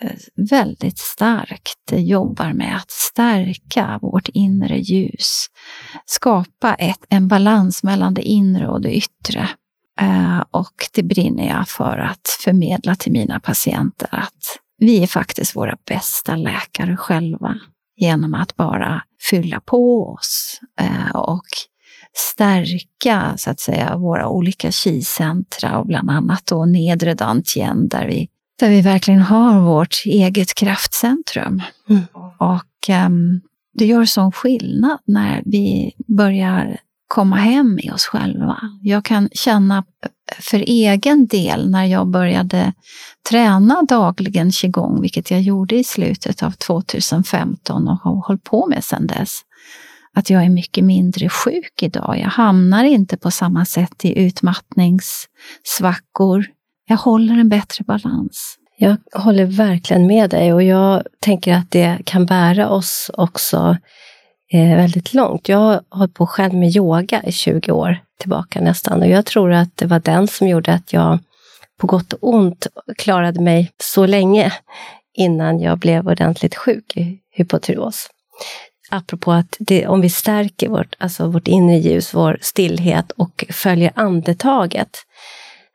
eh, väldigt starkt jobbar med att stärka vårt inre ljus. Skapa ett, en balans mellan det inre och det yttre. Uh, och det brinner jag för att förmedla till mina patienter att vi är faktiskt våra bästa läkare själva genom att bara fylla på oss uh, och stärka så att säga våra olika kicentra och bland annat då nedre dantien där vi, där vi verkligen har vårt eget kraftcentrum. Mm. Och um, det gör sån skillnad när vi börjar komma hem i oss själva. Jag kan känna för egen del när jag började träna dagligen qigong, vilket jag gjorde i slutet av 2015 och har hållit på med sedan dess, att jag är mycket mindre sjuk idag. Jag hamnar inte på samma sätt i utmattningssvackor. Jag håller en bättre balans. Jag håller verkligen med dig och jag tänker att det kan bära oss också eh, väldigt långt. Jag har hållit på själv med yoga i 20 år tillbaka nästan och jag tror att det var den som gjorde att jag på gott och ont klarade mig så länge innan jag blev ordentligt sjuk i hypotyreos. Apropå att det, om vi stärker vårt, alltså vårt inre ljus, vår stillhet och följer andetaget,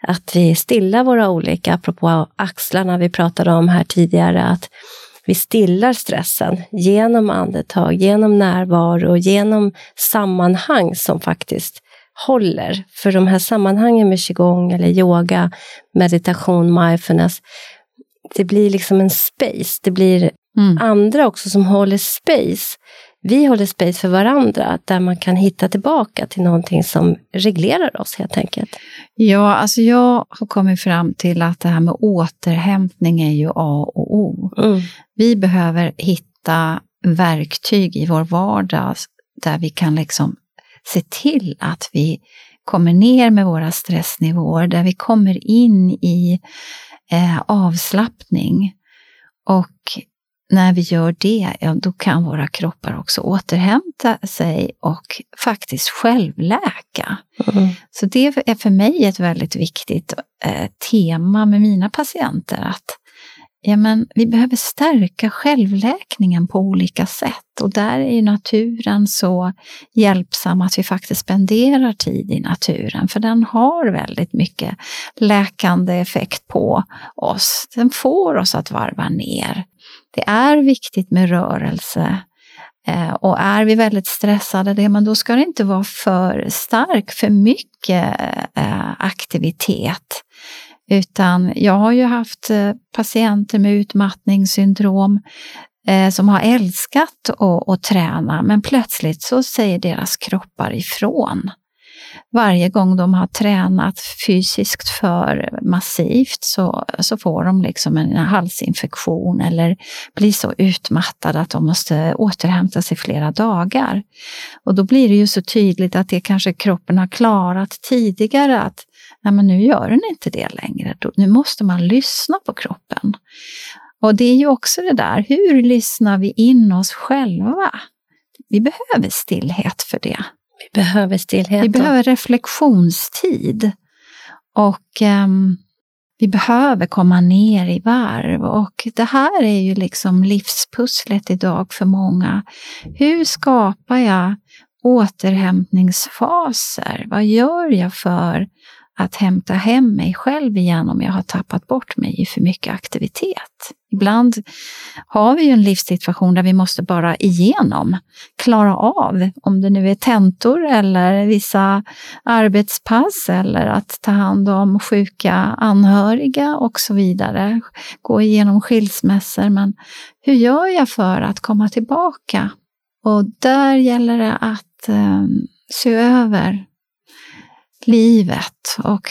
att vi stillar våra olika, apropå axlarna vi pratade om här tidigare, att vi stillar stressen genom andetag, genom närvaro, genom sammanhang som faktiskt håller. För de här sammanhangen med qigong eller yoga, meditation, mindfulness, det blir liksom en space. Det blir mm. andra också som håller space vi håller space för varandra, där man kan hitta tillbaka till någonting som reglerar oss helt enkelt. Ja, alltså jag har kommit fram till att det här med återhämtning är ju A och O. Mm. Vi behöver hitta verktyg i vår vardag där vi kan liksom se till att vi kommer ner med våra stressnivåer, där vi kommer in i eh, avslappning. Och när vi gör det, ja, då kan våra kroppar också återhämta sig och faktiskt självläka. Mm. Så det är för mig ett väldigt viktigt eh, tema med mina patienter, att ja, men vi behöver stärka självläkningen på olika sätt. Och där är naturen så hjälpsam att vi faktiskt spenderar tid i naturen, för den har väldigt mycket läkande effekt på oss. Den får oss att varva ner. Det är viktigt med rörelse. Eh, och är vi väldigt stressade, det, men då ska det inte vara för stark, för mycket eh, aktivitet. Utan jag har ju haft eh, patienter med utmattningssyndrom som har älskat att, att träna, men plötsligt så säger deras kroppar ifrån. Varje gång de har tränat fysiskt för massivt så, så får de liksom en halsinfektion eller blir så utmattade att de måste återhämta sig flera dagar. Och då blir det ju så tydligt att det kanske kroppen har klarat tidigare att nej men nu gör den inte det längre. Nu måste man lyssna på kroppen. Och det är ju också det där, hur lyssnar vi in oss själva? Vi behöver stillhet för det. Vi behöver stillhet. Vi behöver reflektionstid. Och um, vi behöver komma ner i varv. Och det här är ju liksom livspusslet idag för många. Hur skapar jag återhämtningsfaser? Vad gör jag för att hämta hem mig själv igen om jag har tappat bort mig i för mycket aktivitet. Ibland har vi ju en livssituation där vi måste bara igenom, klara av, om det nu är tentor eller vissa arbetspass eller att ta hand om sjuka anhöriga och så vidare. Gå igenom skilsmässor, men hur gör jag för att komma tillbaka? Och där gäller det att eh, se över livet och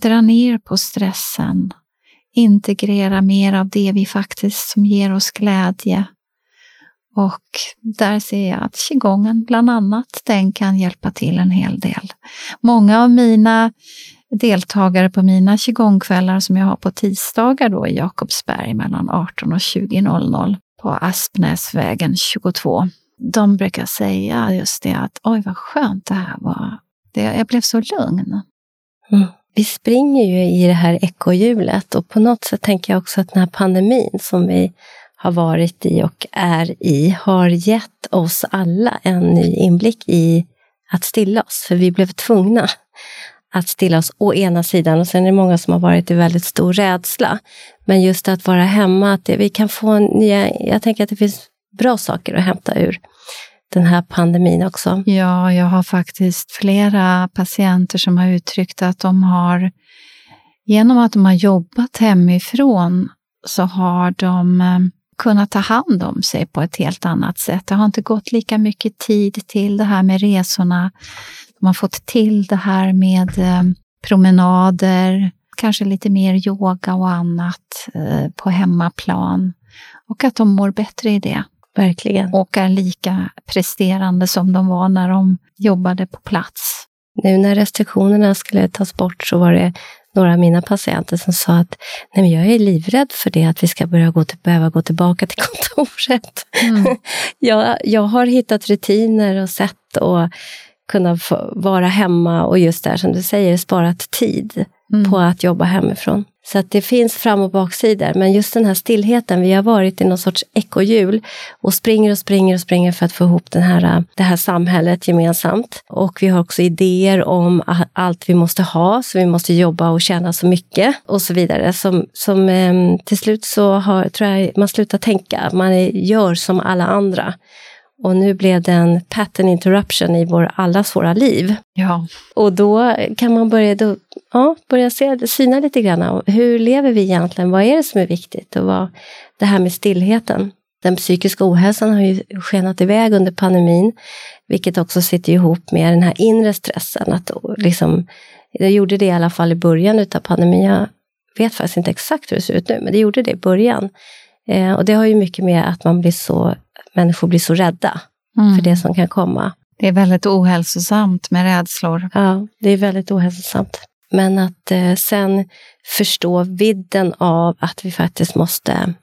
dra ner på stressen. Integrera mer av det vi faktiskt som ger oss glädje. Och där ser jag att qigongen bland annat, den kan hjälpa till en hel del. Många av mina deltagare på mina qigongkvällar som jag har på tisdagar då i Jakobsberg mellan 18 och 20.00 på Aspnäsvägen 22. De brukar säga just det att oj vad skönt det här var det, jag blev så lugn. Mm. Vi springer ju i det här ekohjulet. och på något sätt tänker jag också att den här pandemin som vi har varit i och är i har gett oss alla en ny inblick i att stilla oss. För vi blev tvungna att stilla oss å ena sidan och sen är det många som har varit i väldigt stor rädsla. Men just att vara hemma, att det, vi kan få nya, jag tänker att det finns bra saker att hämta ur den här pandemin också? Ja, jag har faktiskt flera patienter som har uttryckt att de har, genom att de har jobbat hemifrån, så har de eh, kunnat ta hand om sig på ett helt annat sätt. Det har inte gått lika mycket tid till det här med resorna. De har fått till det här med eh, promenader, kanske lite mer yoga och annat eh, på hemmaplan. Och att de mår bättre i det. Verkligen. Och är lika presterande som de var när de jobbade på plats. Nu när restriktionerna skulle tas bort så var det några av mina patienter som sa att Nej, jag är livrädd för det, att vi ska börja gå till, behöva gå tillbaka till kontoret. Mm. jag, jag har hittat rutiner och sätt att kunna vara hemma och just där som du säger, sparat tid mm. på att jobba hemifrån. Så att det finns fram och baksidor, men just den här stillheten, vi har varit i någon sorts ekohjul och springer och springer och springer för att få ihop den här, det här samhället gemensamt. Och vi har också idéer om allt vi måste ha, så vi måste jobba och tjäna så mycket och så vidare. Som, som ehm, till slut så har, tror jag man slutar tänka, man gör som alla andra. Och nu blev det en pattern interruption i vår, allas våra liv. Ja. Och då kan man börja, då, ja, börja se, syna lite grann. Hur lever vi egentligen? Vad är det som är viktigt? Och vad, det här med stillheten. Den psykiska ohälsan har ju skenat iväg under pandemin, vilket också sitter ihop med den här inre stressen. Att liksom, det gjorde det i alla fall i början av pandemin. Jag vet faktiskt inte exakt hur det ser ut nu, men det gjorde det i början. Eh, och det har ju mycket med att man blir så människor blir så rädda mm. för det som kan komma. Det är väldigt ohälsosamt med rädslor. Ja, det är väldigt ohälsosamt. Men att eh, sen förstå vidden av att vi faktiskt måste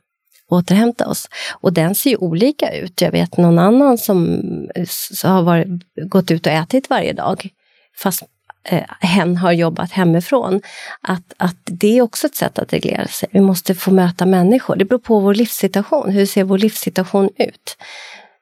återhämta oss. Och den ser ju olika ut. Jag vet någon annan som, har varit, gått ut och ätit varje dag, fast eh, hen har jobbat hemifrån. Att, att det är också ett sätt att reglera sig. Vi måste få möta människor. Det beror på vår livssituation. Hur ser vår livssituation ut?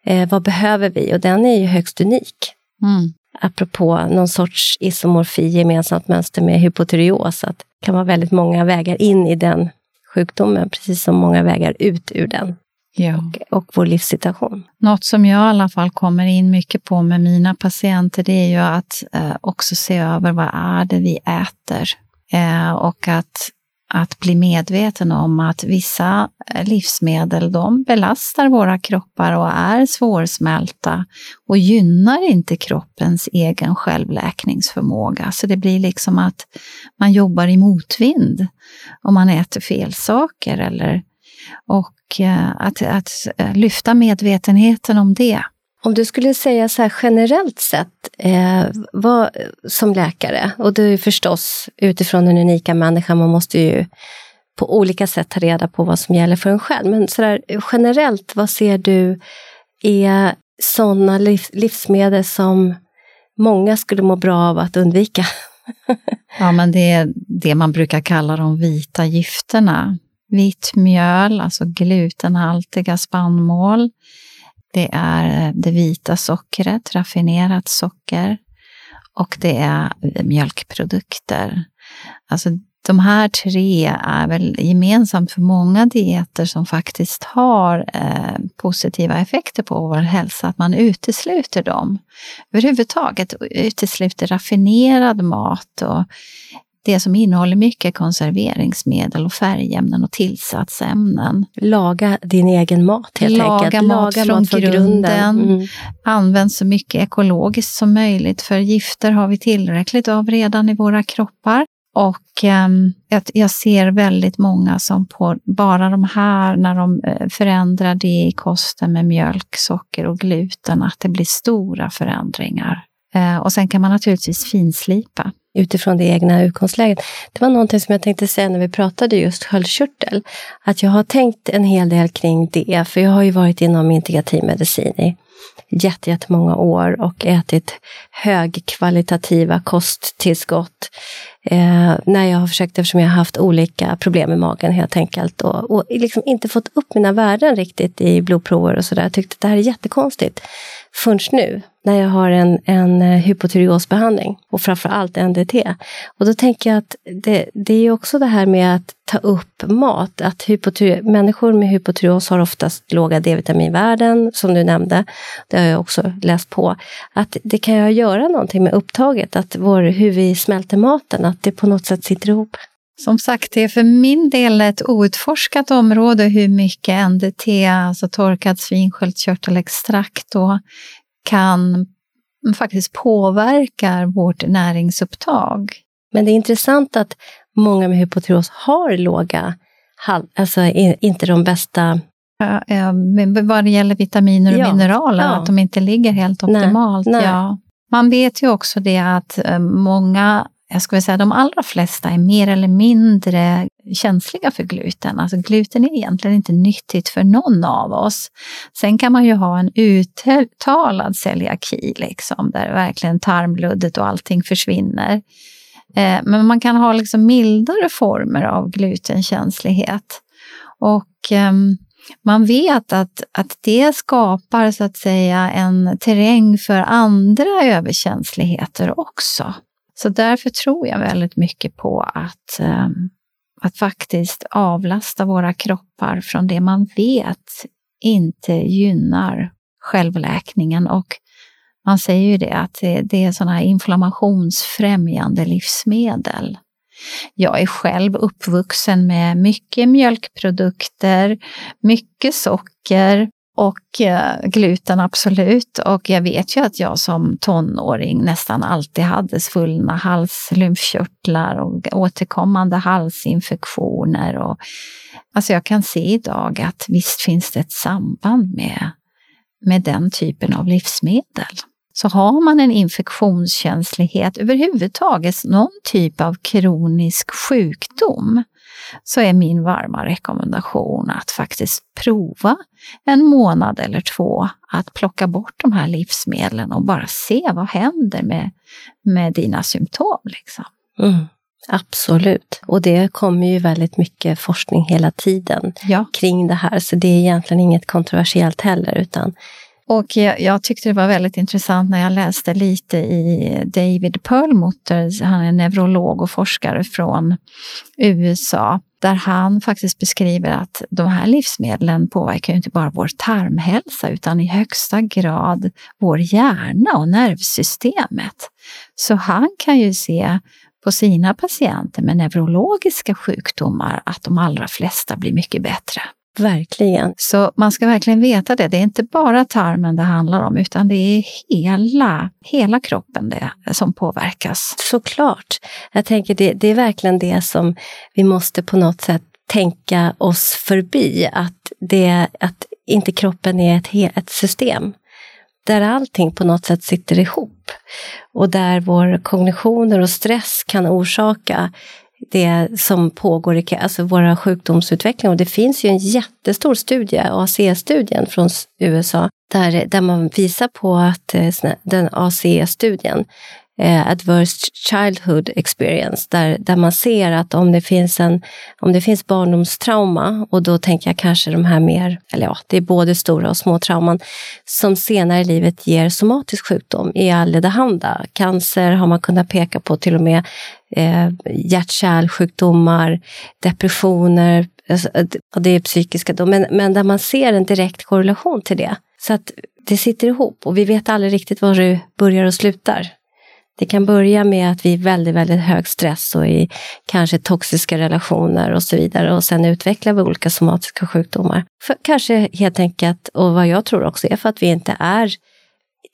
Eh, vad behöver vi? Och den är ju högst unik. Mm. Apropå någon sorts isomorfi, gemensamt mönster med hypotyreos, att det kan vara väldigt många vägar in i den sjukdomen, precis som många vägar ut ur den ja. och, och vår livssituation. Något som jag i alla fall kommer in mycket på med mina patienter, det är ju att eh, också se över vad är det vi äter? Eh, och att, att bli medveten om att vissa eh, livsmedel, de belastar våra kroppar och är svårsmälta och gynnar inte kroppens egen självläkningsförmåga. Så det blir liksom att man jobbar i motvind om man äter fel saker eller och eh, att, att eh, lyfta medvetenheten om det. Om du skulle säga så här generellt sett, eh, vad, som läkare, och det är förstås utifrån den unika människan, man måste ju på olika sätt ta reda på vad som gäller för en själv. Men så där, generellt, vad ser du är sådana liv, livsmedel som många skulle må bra av att undvika? ja, men det är det man brukar kalla de vita gifterna vitt mjöl, alltså glutenhaltiga spannmål. Det är eh, det vita sockret, raffinerat socker. Och det är eh, mjölkprodukter. Alltså de här tre är väl gemensamt för många dieter som faktiskt har eh, positiva effekter på vår hälsa, att man utesluter dem. Överhuvudtaget utesluter raffinerad mat och det som innehåller mycket konserveringsmedel och färgämnen och tillsatsämnen. Laga din egen mat helt Laga enkelt. Mat Laga från mat från grunden. grunden. Mm. Använd så mycket ekologiskt som möjligt för gifter har vi tillräckligt av redan i våra kroppar. Och eh, jag ser väldigt många som på bara de här, när de eh, förändrar det i kosten med mjölk, socker och gluten, att det blir stora förändringar. Eh, och sen kan man naturligtvis finslipa utifrån det egna utgångsläget. Det var någonting som jag tänkte säga när vi pratade just sköldkörtel. Att jag har tänkt en hel del kring det, för jag har ju varit inom integrativ medicin i jättemånga år och ätit högkvalitativa kosttillskott. Eh, när jag har försökt, eftersom jag har haft olika problem med magen helt enkelt och, och liksom inte fått upp mina värden riktigt i blodprover och sådär. Jag tyckte att det här är jättekonstigt. Förrän nu, när jag har en, en eh, hypotyreosbehandling och framförallt NDT. Och då tänker jag att det, det är också det här med att ta upp mat. Att människor med hypotyreos har oftast låga D-vitaminvärden, som du nämnde. Det har jag också läst på. Att det kan ju göra någonting med upptaget, att vår, hur vi smälter maten, att det på något sätt sitter ihop. Som sagt, det är för min del ett outforskat område hur mycket NDT, alltså torkad svinsköldkörtelextrakt, kan faktiskt påverkar vårt näringsupptag. Men det är intressant att många med hypotyreos har låga, alltså inte de bästa Ja, vad det gäller vitaminer och ja, mineraler, ja. att de inte ligger helt optimalt. Nej, nej. Ja. Man vet ju också det att eh, många, jag skulle säga de allra flesta, är mer eller mindre känsliga för gluten. Alltså gluten är egentligen inte nyttigt för någon av oss. Sen kan man ju ha en uttalad celiaki, liksom, där verkligen tarmluddet och allting försvinner. Eh, men man kan ha liksom mildare former av glutenkänslighet. Och ehm, man vet att, att det skapar så att säga en terräng för andra överkänsligheter också. Så därför tror jag väldigt mycket på att, ehm, att faktiskt avlasta våra kroppar från det man vet inte gynnar självläkningen. Och man säger ju det att det, det är sådana här inflammationsfrämjande livsmedel. Jag är själv uppvuxen med mycket mjölkprodukter, mycket socker och eh, gluten absolut. Och jag vet ju att jag som tonåring nästan alltid hade svullna halslymfkörtlar och återkommande halsinfektioner. Och, alltså jag kan se idag att visst finns det ett samband med, med den typen av livsmedel. Så har man en infektionskänslighet, överhuvudtaget någon typ av kronisk sjukdom, så är min varma rekommendation att faktiskt prova en månad eller två att plocka bort de här livsmedlen och bara se vad händer med, med dina symptom. Liksom. Mm. Absolut. Och det kommer ju väldigt mycket forskning hela tiden ja. kring det här, så det är egentligen inget kontroversiellt heller, utan och jag, jag, tyckte det var väldigt intressant när jag läste lite i David Perlmutter, han är neurolog och forskare från USA, där han faktiskt beskriver att de här livsmedlen påverkar inte bara vår tarmhälsa utan i högsta grad vår hjärna och nervsystemet. Så han kan ju se på sina patienter med neurologiska sjukdomar att de allra flesta blir mycket bättre. Verkligen. Så man ska verkligen veta det. Det är inte bara tarmen det handlar om, utan det är hela, hela kroppen det, som påverkas. Såklart. Jag tänker det, det är verkligen det som vi måste på något sätt tänka oss förbi. Att, det, att inte kroppen är ett, ett system där allting på något sätt sitter ihop. Och där vår kognitioner och stress kan orsaka det som pågår i alltså våra sjukdomsutveckling. Och det finns ju en jättestor studie, ACE-studien från USA, där, där man visar på att eh, den ACE-studien eh, Adverse Childhood Experience, där, där man ser att om det, finns en, om det finns barndomstrauma, och då tänker jag kanske de här mer, eller ja, det är både stora och små trauman, som senare i livet ger somatisk sjukdom i allehanda. Cancer har man kunnat peka på, till och med eh, hjärt-kärlsjukdomar, depressioner, alltså, eh, och det är psykiska då, men, men där man ser en direkt korrelation till det. Så att det sitter ihop och vi vet aldrig riktigt var det börjar och slutar. Det kan börja med att vi är väldigt, väldigt hög stress och i kanske toxiska relationer och så vidare och sen utvecklar vi olika somatiska sjukdomar. För kanske helt enkelt, och vad jag tror också är för att vi inte är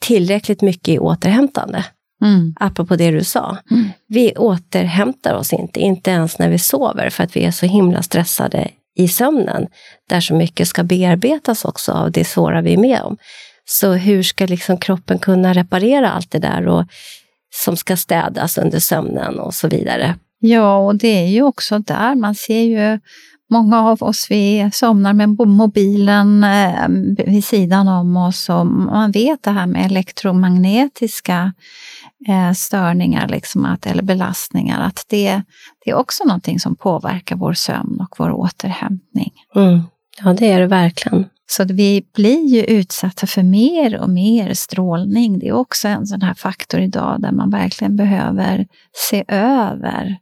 tillräckligt mycket i återhämtande. Mm. Apropå det du sa. Mm. Vi återhämtar oss inte, inte ens när vi sover, för att vi är så himla stressade i sömnen, där så mycket ska bearbetas också av det svåra vi är med om. Så hur ska liksom kroppen kunna reparera allt det där och som ska städas under sömnen och så vidare? Ja, och det är ju också där man ser ju Många av oss vi somnar med mobilen eh, vid sidan om oss och man vet det här med elektromagnetiska eh, störningar liksom att, eller belastningar, att det, det är också någonting som påverkar vår sömn och vår återhämtning. Mm. Ja, det är det verkligen. Så vi blir ju utsatta för mer och mer strålning. Det är också en sån här faktor idag där man verkligen behöver se över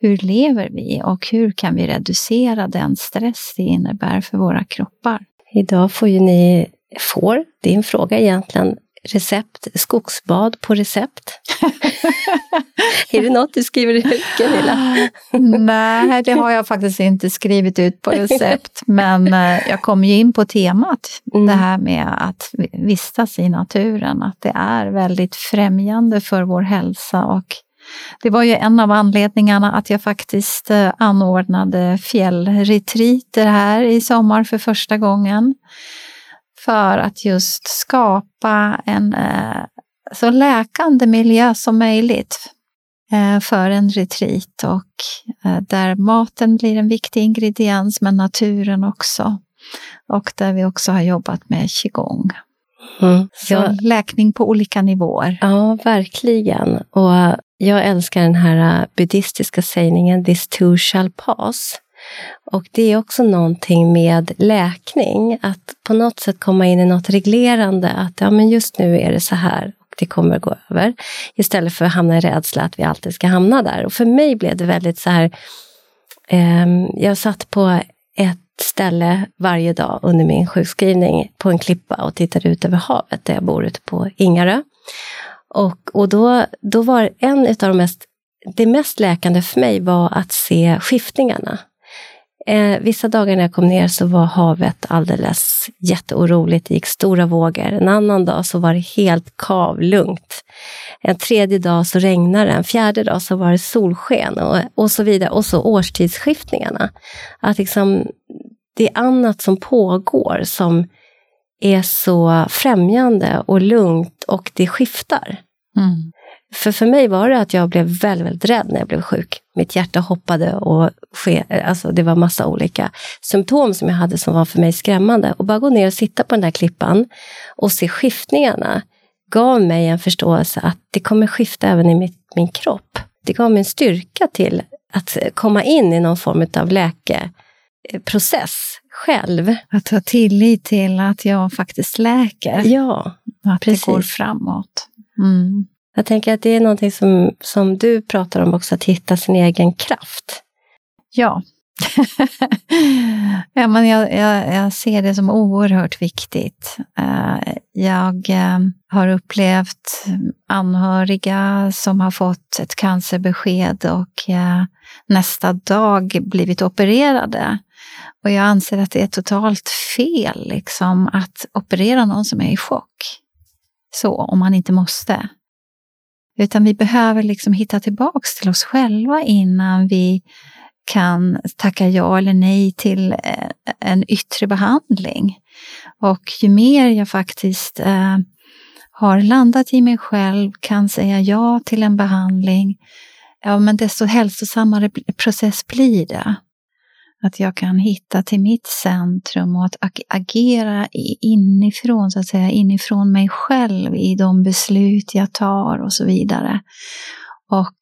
hur lever vi och hur kan vi reducera den stress det innebär för våra kroppar? Idag får ju ni, får, din fråga egentligen, recept, skogsbad på recept. är det något du skriver ut, Gunilla? Nej, det har jag faktiskt inte skrivit ut på recept. men eh, jag kom ju in på temat, mm. det här med att vistas i naturen. Att det är väldigt främjande för vår hälsa. Och det var ju en av anledningarna att jag faktiskt eh, anordnade fjällretriter här i sommar för första gången. För att just skapa en eh, så läkande miljö som möjligt eh, för en retreat och eh, där maten blir en viktig ingrediens men naturen också. Och där vi också har jobbat med qigong. Mm. Så läkning på olika nivåer. Ja, verkligen. Och jag älskar den här buddhistiska sägningen This too shall pass. Och det är också någonting med läkning, att på något sätt komma in i något reglerande, att ja, men just nu är det så här och det kommer gå över. Istället för att hamna i rädsla att vi alltid ska hamna där. Och för mig blev det väldigt så här, eh, jag satt på ett ställe varje dag under min sjukskrivning på en klippa och tittade ut över havet där jag bor ute på Ingarö. Och, och då, då var en av de mest, det mest läkande för mig var att se skiftningarna. Eh, vissa dagar när jag kom ner så var havet alldeles jätteoroligt, det gick stora vågor. En annan dag så var det helt kavlugnt. En tredje dag så regnade det, en fjärde dag så var det solsken och, och så vidare. Och så årstidsskiftningarna. Att liksom, det är annat som pågår som är så främjande och lugnt och det skiftar. Mm. För för mig var det att jag blev väldigt, väldigt rädd när jag blev sjuk. Mitt hjärta hoppade och ske, alltså det var massa olika symptom som jag hade som var för mig skrämmande. Och bara gå ner och sitta på den där klippan och se skiftningarna gav mig en förståelse att det kommer skifta även i mitt, min kropp. Det gav mig en styrka till att komma in i någon form av läkeprocess själv. Att ha tillit till att jag faktiskt läker. Ja, att precis. det går framåt. Mm. Jag tänker att det är någonting som, som du pratar om också, att hitta sin egen kraft. Ja. ja men jag, jag, jag, ser det som oerhört viktigt. Eh, jag eh, har upplevt anhöriga som har fått ett cancerbesked och eh, nästa dag blivit opererade. Och jag anser att det är totalt fel liksom, att operera någon som är i chock. Så, om man inte måste. Utan vi behöver liksom hitta tillbaks till oss själva innan vi kan tacka ja eller nej till eh, en yttre behandling. Och ju mer jag faktiskt eh, har landat i mig själv, kan säga ja till en behandling, ja, men desto hälsosammare process blir det. Att jag kan hitta till mitt centrum och att agera inifrån, så att säga, inifrån mig själv i de beslut jag tar och så vidare. Och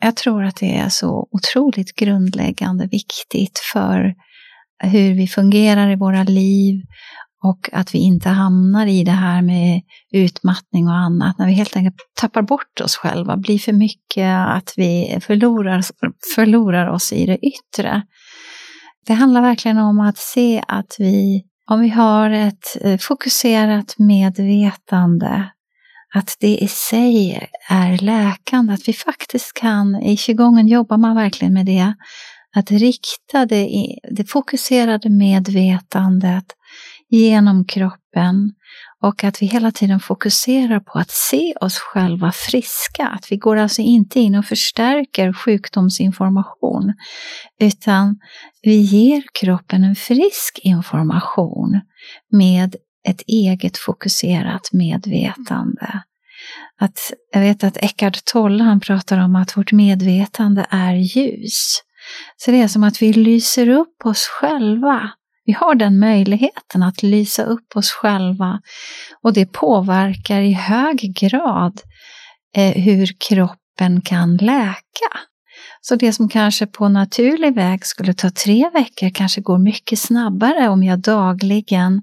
jag tror att det är så otroligt grundläggande viktigt för hur vi fungerar i våra liv och att vi inte hamnar i det här med utmattning och annat, när vi helt enkelt tappar bort oss själva, blir för mycket, att vi förlorar, förlorar oss i det yttre. Det handlar verkligen om att se att vi, om vi har ett eh, fokuserat medvetande, att det i sig är läkande, att vi faktiskt kan, i qigongen jobbar man verkligen med det, att rikta det, det fokuserade medvetandet genom kroppen och att vi hela tiden fokuserar på att se oss själva friska. Att vi går alltså inte in och förstärker sjukdomsinformation, utan vi ger kroppen en frisk information med ett eget fokuserat medvetande. Att, jag vet att Eckhart Tolle han pratar om att vårt medvetande är ljus. Så det är som att vi lyser upp oss själva vi har den möjligheten att lysa upp oss själva och det påverkar i hög grad eh, hur kroppen kan läka. Så det som kanske på naturlig väg skulle ta tre veckor kanske går mycket snabbare om jag dagligen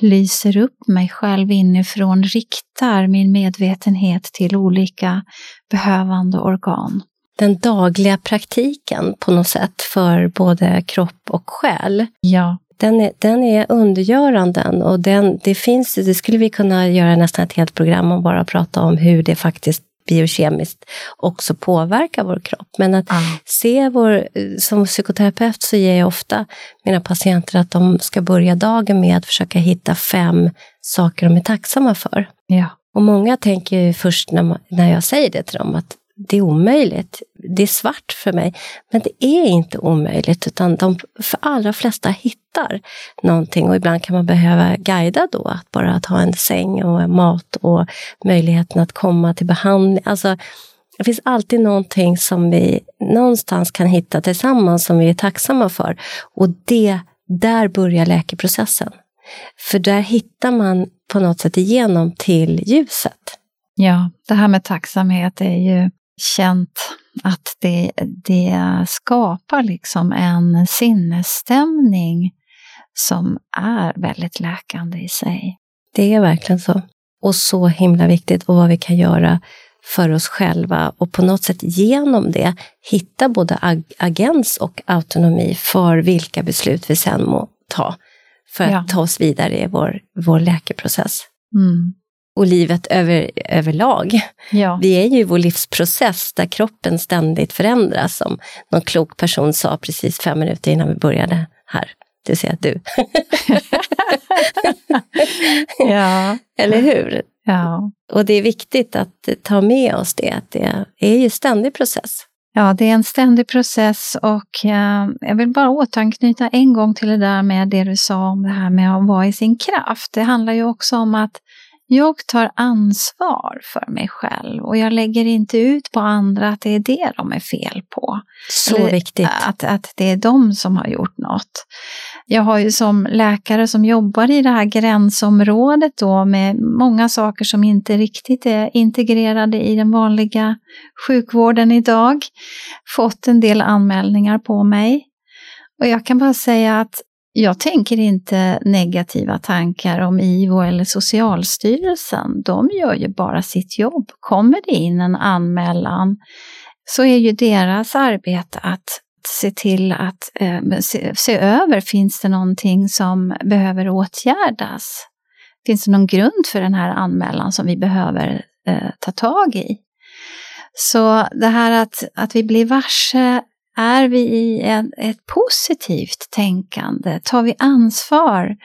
lyser upp mig själv inifrån, riktar min medvetenhet till olika behövande organ. Den dagliga praktiken på något sätt för både kropp och själ. Ja den är, den är undergörande och den, det, finns, det skulle vi kunna göra nästan ett helt program om bara prata om hur det faktiskt biokemiskt också påverkar vår kropp. Men att mm. se vår, som psykoterapeut så ger jag ofta mina patienter att de ska börja dagen med att försöka hitta fem saker de är tacksamma för. Ja. Och många tänker först när, man, när jag säger det till dem att det är omöjligt. Det är svart för mig. Men det är inte omöjligt, utan de för allra flesta hittar någonting och ibland kan man behöva guida då, att bara att ha en säng och mat och möjligheten att komma till behandling. Alltså, det finns alltid någonting som vi någonstans kan hitta tillsammans som vi är tacksamma för. Och det, där börjar läkeprocessen. För där hittar man på något sätt igenom till ljuset. Ja, det här med tacksamhet är ju känt att det, det skapar liksom en sinnesstämning som är väldigt läkande i sig. Det är verkligen så. Och så himla viktigt och vad vi kan göra för oss själva och på något sätt genom det hitta både ag agens och autonomi för vilka beslut vi sen må ta för att ja. ta oss vidare i vår, vår läkeprocess. Mm och livet över, överlag. Ja. Vi är ju i vår livsprocess där kroppen ständigt förändras, som någon klok person sa precis fem minuter innan vi började här. Det vill säga du. ja. Eller hur? Ja. Och det är viktigt att ta med oss det, att det är ju ständig process. Ja, det är en ständig process och eh, jag vill bara återanknyta en gång till det där med det du sa om det här med att vara i sin kraft. Det handlar ju också om att jag tar ansvar för mig själv och jag lägger inte ut på andra att det är det de är fel på. Så Eller viktigt. Att, att det är de som har gjort något. Jag har ju som läkare som jobbar i det här gränsområdet då med många saker som inte riktigt är integrerade i den vanliga sjukvården idag, fått en del anmälningar på mig. Och jag kan bara säga att jag tänker inte negativa tankar om IVO eller Socialstyrelsen. De gör ju bara sitt jobb. Kommer det in en anmälan så är ju deras arbete att se till att eh, se, se, över, finns det någonting som behöver åtgärdas? Finns det någon grund för den här anmälan som vi behöver eh, ta tag i? Så det här att, att vi blir varse är vi i ett, ett positivt tänkande? Tar vi ansvar?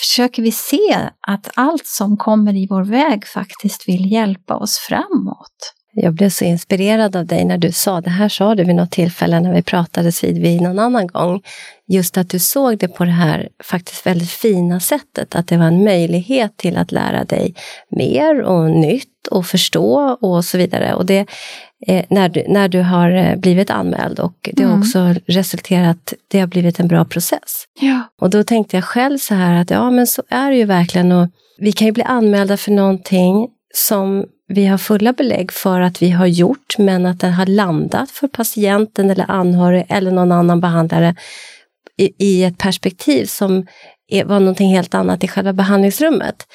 Försöker vi se att allt som kommer i vår väg faktiskt vill hjälpa oss framåt? Jag blev så inspirerad av dig när du sa, det här sa du vid något tillfälle när vi pratades vid, vid någon annan gång, just att du såg det på det här faktiskt väldigt fina sättet, att det var en möjlighet till att lära dig mer och nytt och förstå och så vidare. Och det, eh, när, du, när du har eh, blivit anmäld och det har mm. också resulterat, det har blivit en bra process. Ja. Och då tänkte jag själv så här att ja men så är det ju verkligen och vi kan ju bli anmälda för någonting som vi har fulla belägg för att vi har gjort, men att den har landat för patienten eller anhörig eller någon annan behandlare i, i ett perspektiv som var någonting helt annat i själva behandlingsrummet.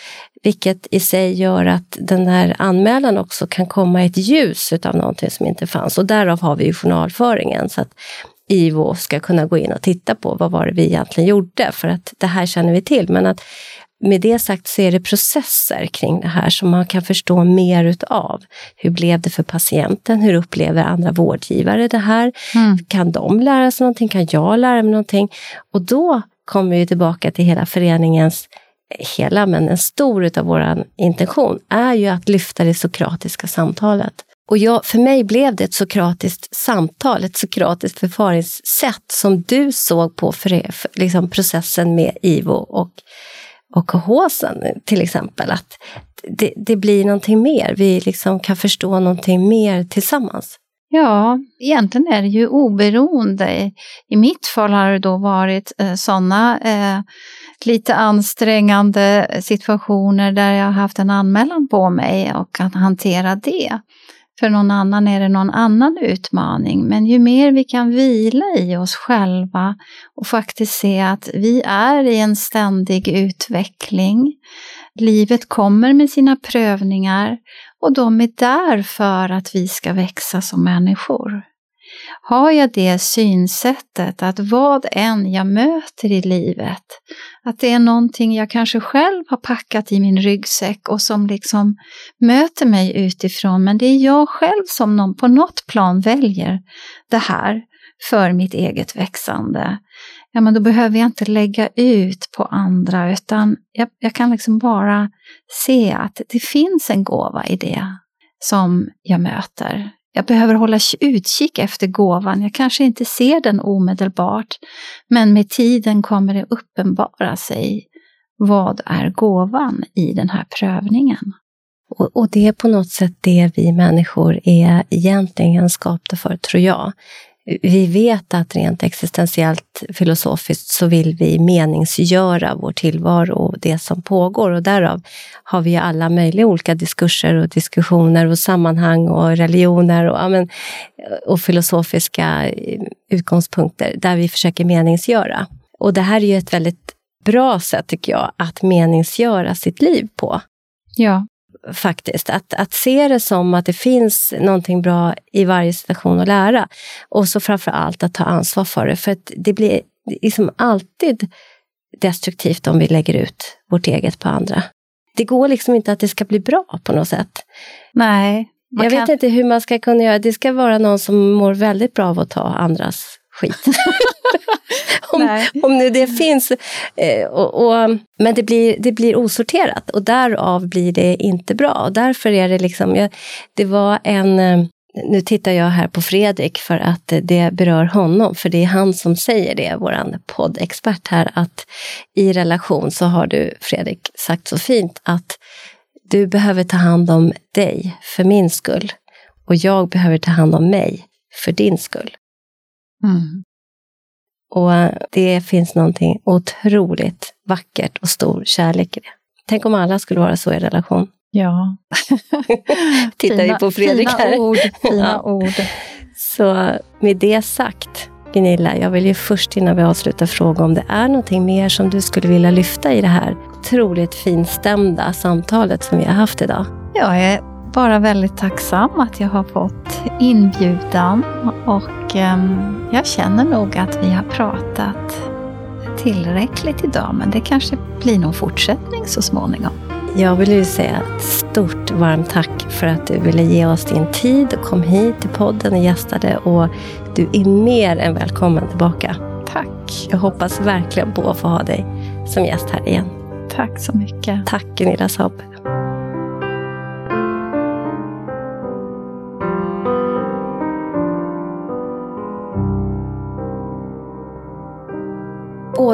Vilket i sig gör att den här anmälan också kan komma i ett ljus utav någonting som inte fanns. Och därav har vi ju journalföringen. Så att IVO ska kunna gå in och titta på vad var det vi egentligen gjorde, för att det här känner vi till. Men att med det sagt så är det processer kring det här som man kan förstå mer utav. Hur blev det för patienten? Hur upplever andra vårdgivare det här? Mm. Kan de lära sig någonting? Kan jag lära mig någonting? Och då kommer vi tillbaka till hela föreningens eh, hela, men en stor utav vår intention är ju att lyfta det sokratiska samtalet. Och jag, för mig blev det ett sokratiskt samtal, ett sokratiskt förfaringssätt som du såg på för, för, liksom processen med IVO och och HSen till exempel. Att det, det, blir någonting mer, vi liksom kan förstå någonting mer tillsammans. Ja, egentligen är det ju oberoende. I mitt fall har det då varit eh, sådana eh, lite ansträngande situationer där jag har haft en anmälan på mig och kan hantera det. För någon annan är det någon annan utmaning. Men ju mer vi kan vila i oss själva och faktiskt se att vi är i en ständig utveckling. Livet kommer med sina prövningar och de är där för att vi ska växa som människor. har jag det synsättet att vad än jag möter i livet, att det är någonting jag kanske själv har packat i min ryggsäck och som liksom möter mig utifrån, men det är jag själv som någon, på något plan väljer det här för mitt eget växande. Ja, men då behöver jag inte lägga ut på andra, utan jag, jag kan liksom bara se att det finns en gåva i det som jag möter. Jag behöver hålla utkik efter gåvan. Jag kanske inte ser den omedelbart, men med tiden kommer det uppenbara sig. Vad är gåvan i den här prövningen? Och, och, det är på något sätt det vi människor är egentligen skapta för, tror jag vi vet att rent existentiellt filosofiskt så vill vi meningsgöra vår tillvaro och det som pågår och därav har vi alla möjliga olika diskurser och diskussioner och sammanhang och religioner och, ja, men, och filosofiska utgångspunkter där vi försöker meningsgöra. Och det här är ju ett väldigt bra sätt, tycker jag, att meningsgöra sitt liv på. Ja faktiskt. Att, att se det som att det finns någonting bra i varje situation att lära. Och så framför allt att ta ansvar för det. För det blir liksom alltid destruktivt om vi lägger ut vårt eget på andra. Det går liksom inte att det ska bli bra på något sätt. Nej. Jag kan... vet inte hur man ska kunna göra. Det ska vara någon som mår väldigt bra av att ta andras skit. om, om nu det finns. Eh, och, och, men det blir, det blir osorterat och därav blir det inte bra. Och därför är det liksom, jag, det var en eh, nu tittar jag här på Fredrik för att det berör honom, för det är han som säger det, vår poddexpert här, att i relation så har du, Fredrik, sagt så fint att du behöver ta hand om dig för min skull och jag behöver ta hand om mig för din skull. Mm. Och det finns någonting otroligt vackert och stor kärlek i det. Tänk om alla skulle vara så i relation. Ja. Tittar fina, vi på Fredrik fina här. Ord, fina ja. ord. Så med det sagt, Gunilla, jag vill ju först innan vi avslutar fråga om det är någonting mer som du skulle vilja lyfta i det här otroligt finstämda samtalet som vi har haft idag. Jag är bara väldigt tacksam att jag har fått inbjudan och um, jag känner nog att vi har pratat tillräckligt idag men det kanske blir någon fortsättning så småningom. Jag vill ju säga ett stort varmt tack för att du ville ge oss din tid och kom hit till podden och gästade och du är mer än välkommen tillbaka. Tack. Jag hoppas verkligen på att få ha dig som gäst här igen. Tack så mycket. Tack Gunilla Saab.